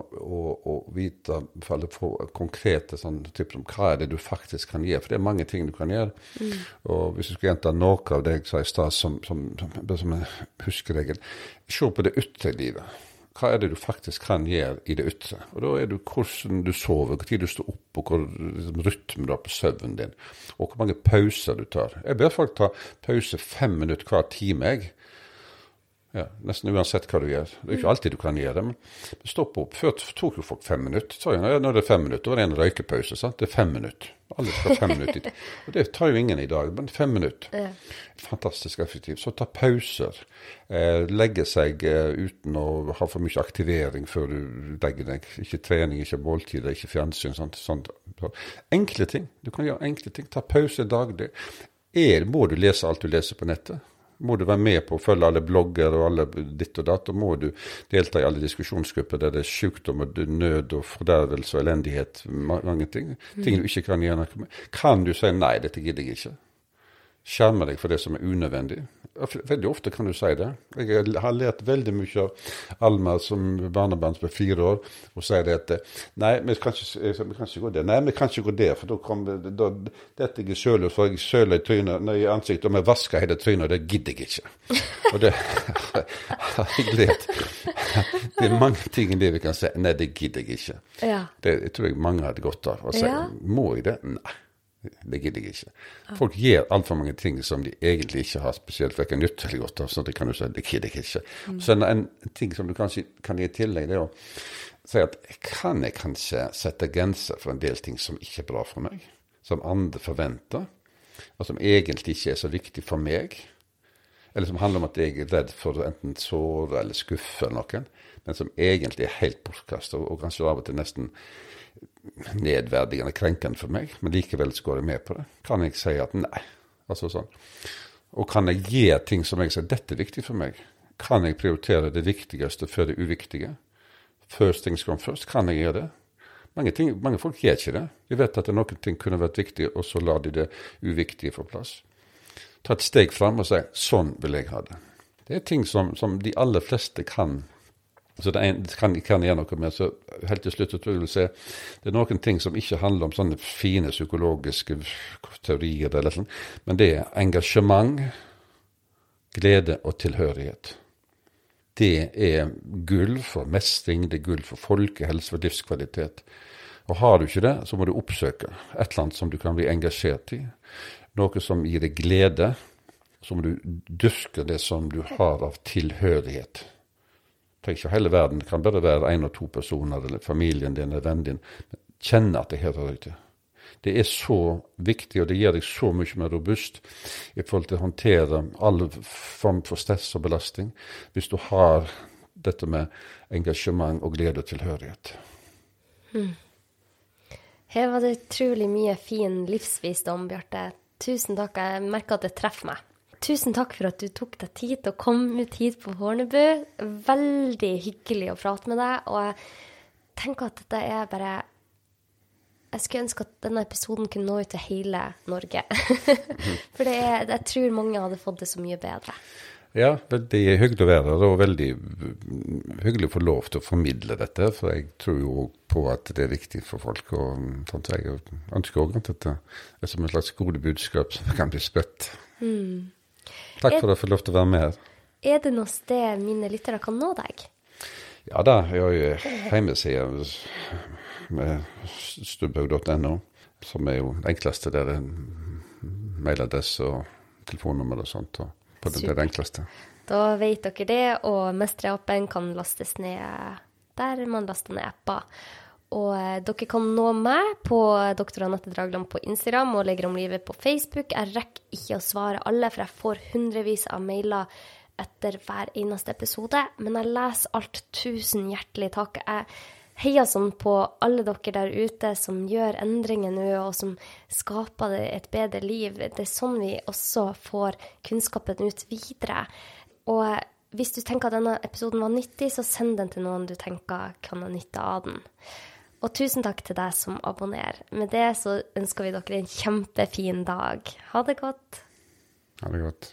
å, vite, for få konkrete sånn, tips om hva er det du faktisk kan gjøre. For det er mange ting du kan gjøre. Mm. Og hvis du skulle gjenta noe av det jeg sa i stad som, som, som, en huskeregel, se på det ytre livet. Hva er det du faktisk kan gjøre i det ytre? Og Da er det hvordan du sover, hvor tid du står opp, og hvor liksom, rytmen du har på søvnen din. Og hvor mange pauser du tar. Jeg ber folk ta pause fem minutter hver time. jeg ja, Nesten uansett hva du gjør. Det er ikke alltid du kan gjøre det. Men stopp opp. Før tok jo folk fem minutter. Så, er når det er fem minutter, var det en røykepause. sant? Det er fem minutter. Alle skal ha fem minutter. [LAUGHS] Og det tar jo ingen i dag, men fem minutter. Ja. Fantastisk effektivt. Så ta pauser. Eh, legge seg eh, uten å ha for mye aktivering før du legger deg. Ikke trening, ikke måltider, ikke fjernsyn. Sant? sånt. Enkle ting. Du kan gjøre enkle ting. Ta pause daglig. Er, må du lese alt du leser på nettet? Må du være med på å følge alle blogger og alle ditt og datt. Og må du delta i alle diskusjonsgrupper der det er sykdom og nød og fordervelse og elendighet. Mange ting. Ting du ikke kan gjøre. Kan du si nei, dette gidder jeg ikke? Skjerme deg for det som er unødvendig. Veldig ofte kan du si det. Jeg har lært veldig mye av Alma som barnebarn er fire år, og sier det at Nei, vi kan ikke, vi kan ikke gå der. Nei, vi kan ikke gå der, for da kommer da detter jeg sjøl og for jeg søler i trynet, i ansiktet, og vi vasker hele trynet, og det gidder jeg ikke. Og det [LAUGHS] har jeg lært. [LAUGHS] Det er mange ting i livet vi kan si Nei, det gidder jeg ikke. Ja. Det jeg tror jeg mange hadde godt av å si. Ja. Må jeg det? Nei. Det gidder jeg ikke. Folk gjør altfor mange ting som de egentlig ikke har spesielt verken nytt eller godt av. Så det kan du si, det gidder jeg ikke. Mm. Så en, en, ting som du kanskje kan gi i tillegg, det er å si at kan jeg kanskje sette grenser for en del ting som ikke er bra for meg? Som andre forventer, og som egentlig ikke er så viktig for meg? Eller som handler om at jeg er redd for å enten såre eller skuffe noen, men som egentlig er helt bortkasta, og kanskje av og til nesten nedverdigende, krenkende for meg, men likevel så går jeg med på det. Kan jeg si at nei? Altså sånn. Og kan jeg gi ting som jeg sier dette er viktig for meg? Kan jeg prioritere det viktigste før det uviktige? First things come first. Kan jeg gjøre det? Mange, ting, mange folk gjør ikke det. De vet at noen ting kunne vært viktig, og så lar de det uviktige få plass. Ta et steg fram og si 'sånn vil jeg ha det'. Det er ting som, som de aller fleste kan så det, en, kan, kan gjøre noe med. Så helt til slutt tror jeg vil se det er noen ting som ikke handler om sånne fine psykologiske teorier, eller sånn, men det er engasjement, glede og tilhørighet. Det er gull for mestring, det er gull for folkehelse, for livskvalitet. Og har du ikke det, så må du oppsøke et eller annet som du kan bli engasjert i. Noe som gir deg glede. Så må du dyrke det som du har av tilhørighet trenger ikke hele verden, det kan bare være én og to personer, eller familien din eller vennen din. Kjenne at det hører til. Det er så viktig, og det gjør deg så mye mer robust i forhold til å håndtere all form for stress og belastning, hvis du har dette med engasjement og glede og tilhørighet. Hmm. Her var det utrolig mye fin livsvisdom, Bjarte. Tusen takk. Jeg merker at det treffer meg. Tusen takk for at du tok deg tid til å komme ut hit på Hornebu. Veldig hyggelig å prate med deg. Og jeg tenker at dette er bare Jeg skulle ønske at denne episoden kunne nå ut til hele Norge. [LAUGHS] for er, jeg tror mange hadde fått det så mye bedre. Ja, veldig hyggelig å være her, og veldig hyggelig å få lov til å formidle dette. For jeg tror jo på at det er viktig for folk. Og sånn, så jeg ønsker òg at dette er som et slags gode budskap som kan bli spredt. Mm. Takk for at jeg fikk lov til å være med. Er det noe sted mine lyttere kan nå deg? Ja da, jeg har jo hjemmeside med stubbhaug.no, som er jo det enkleste. Der er mailadresse og telefonnummer og sånt. Og på det, det, er det enkleste. Da vet dere det, og Mestre-appen kan lastes ned der man laster ned apper. Og eh, dere kan nå meg på Dr. Anette Dragland på Instagram og Leger om livet på Facebook. Jeg rekker ikke å svare alle, for jeg får hundrevis av mailer etter hver eneste episode. Men jeg leser alt. Tusen hjertelig takk. Jeg heier sånn på alle dere der ute som gjør endringer nå, og som skaper et bedre liv. Det er sånn vi også får kunnskapen ut videre. Og hvis du tenker at denne episoden var nyttig, så send den til noen du tenker kan ha nytte av den. Og tusen takk til deg som abonnerer. Med det så ønsker vi dere en kjempefin dag. Ha det godt. Ha det godt.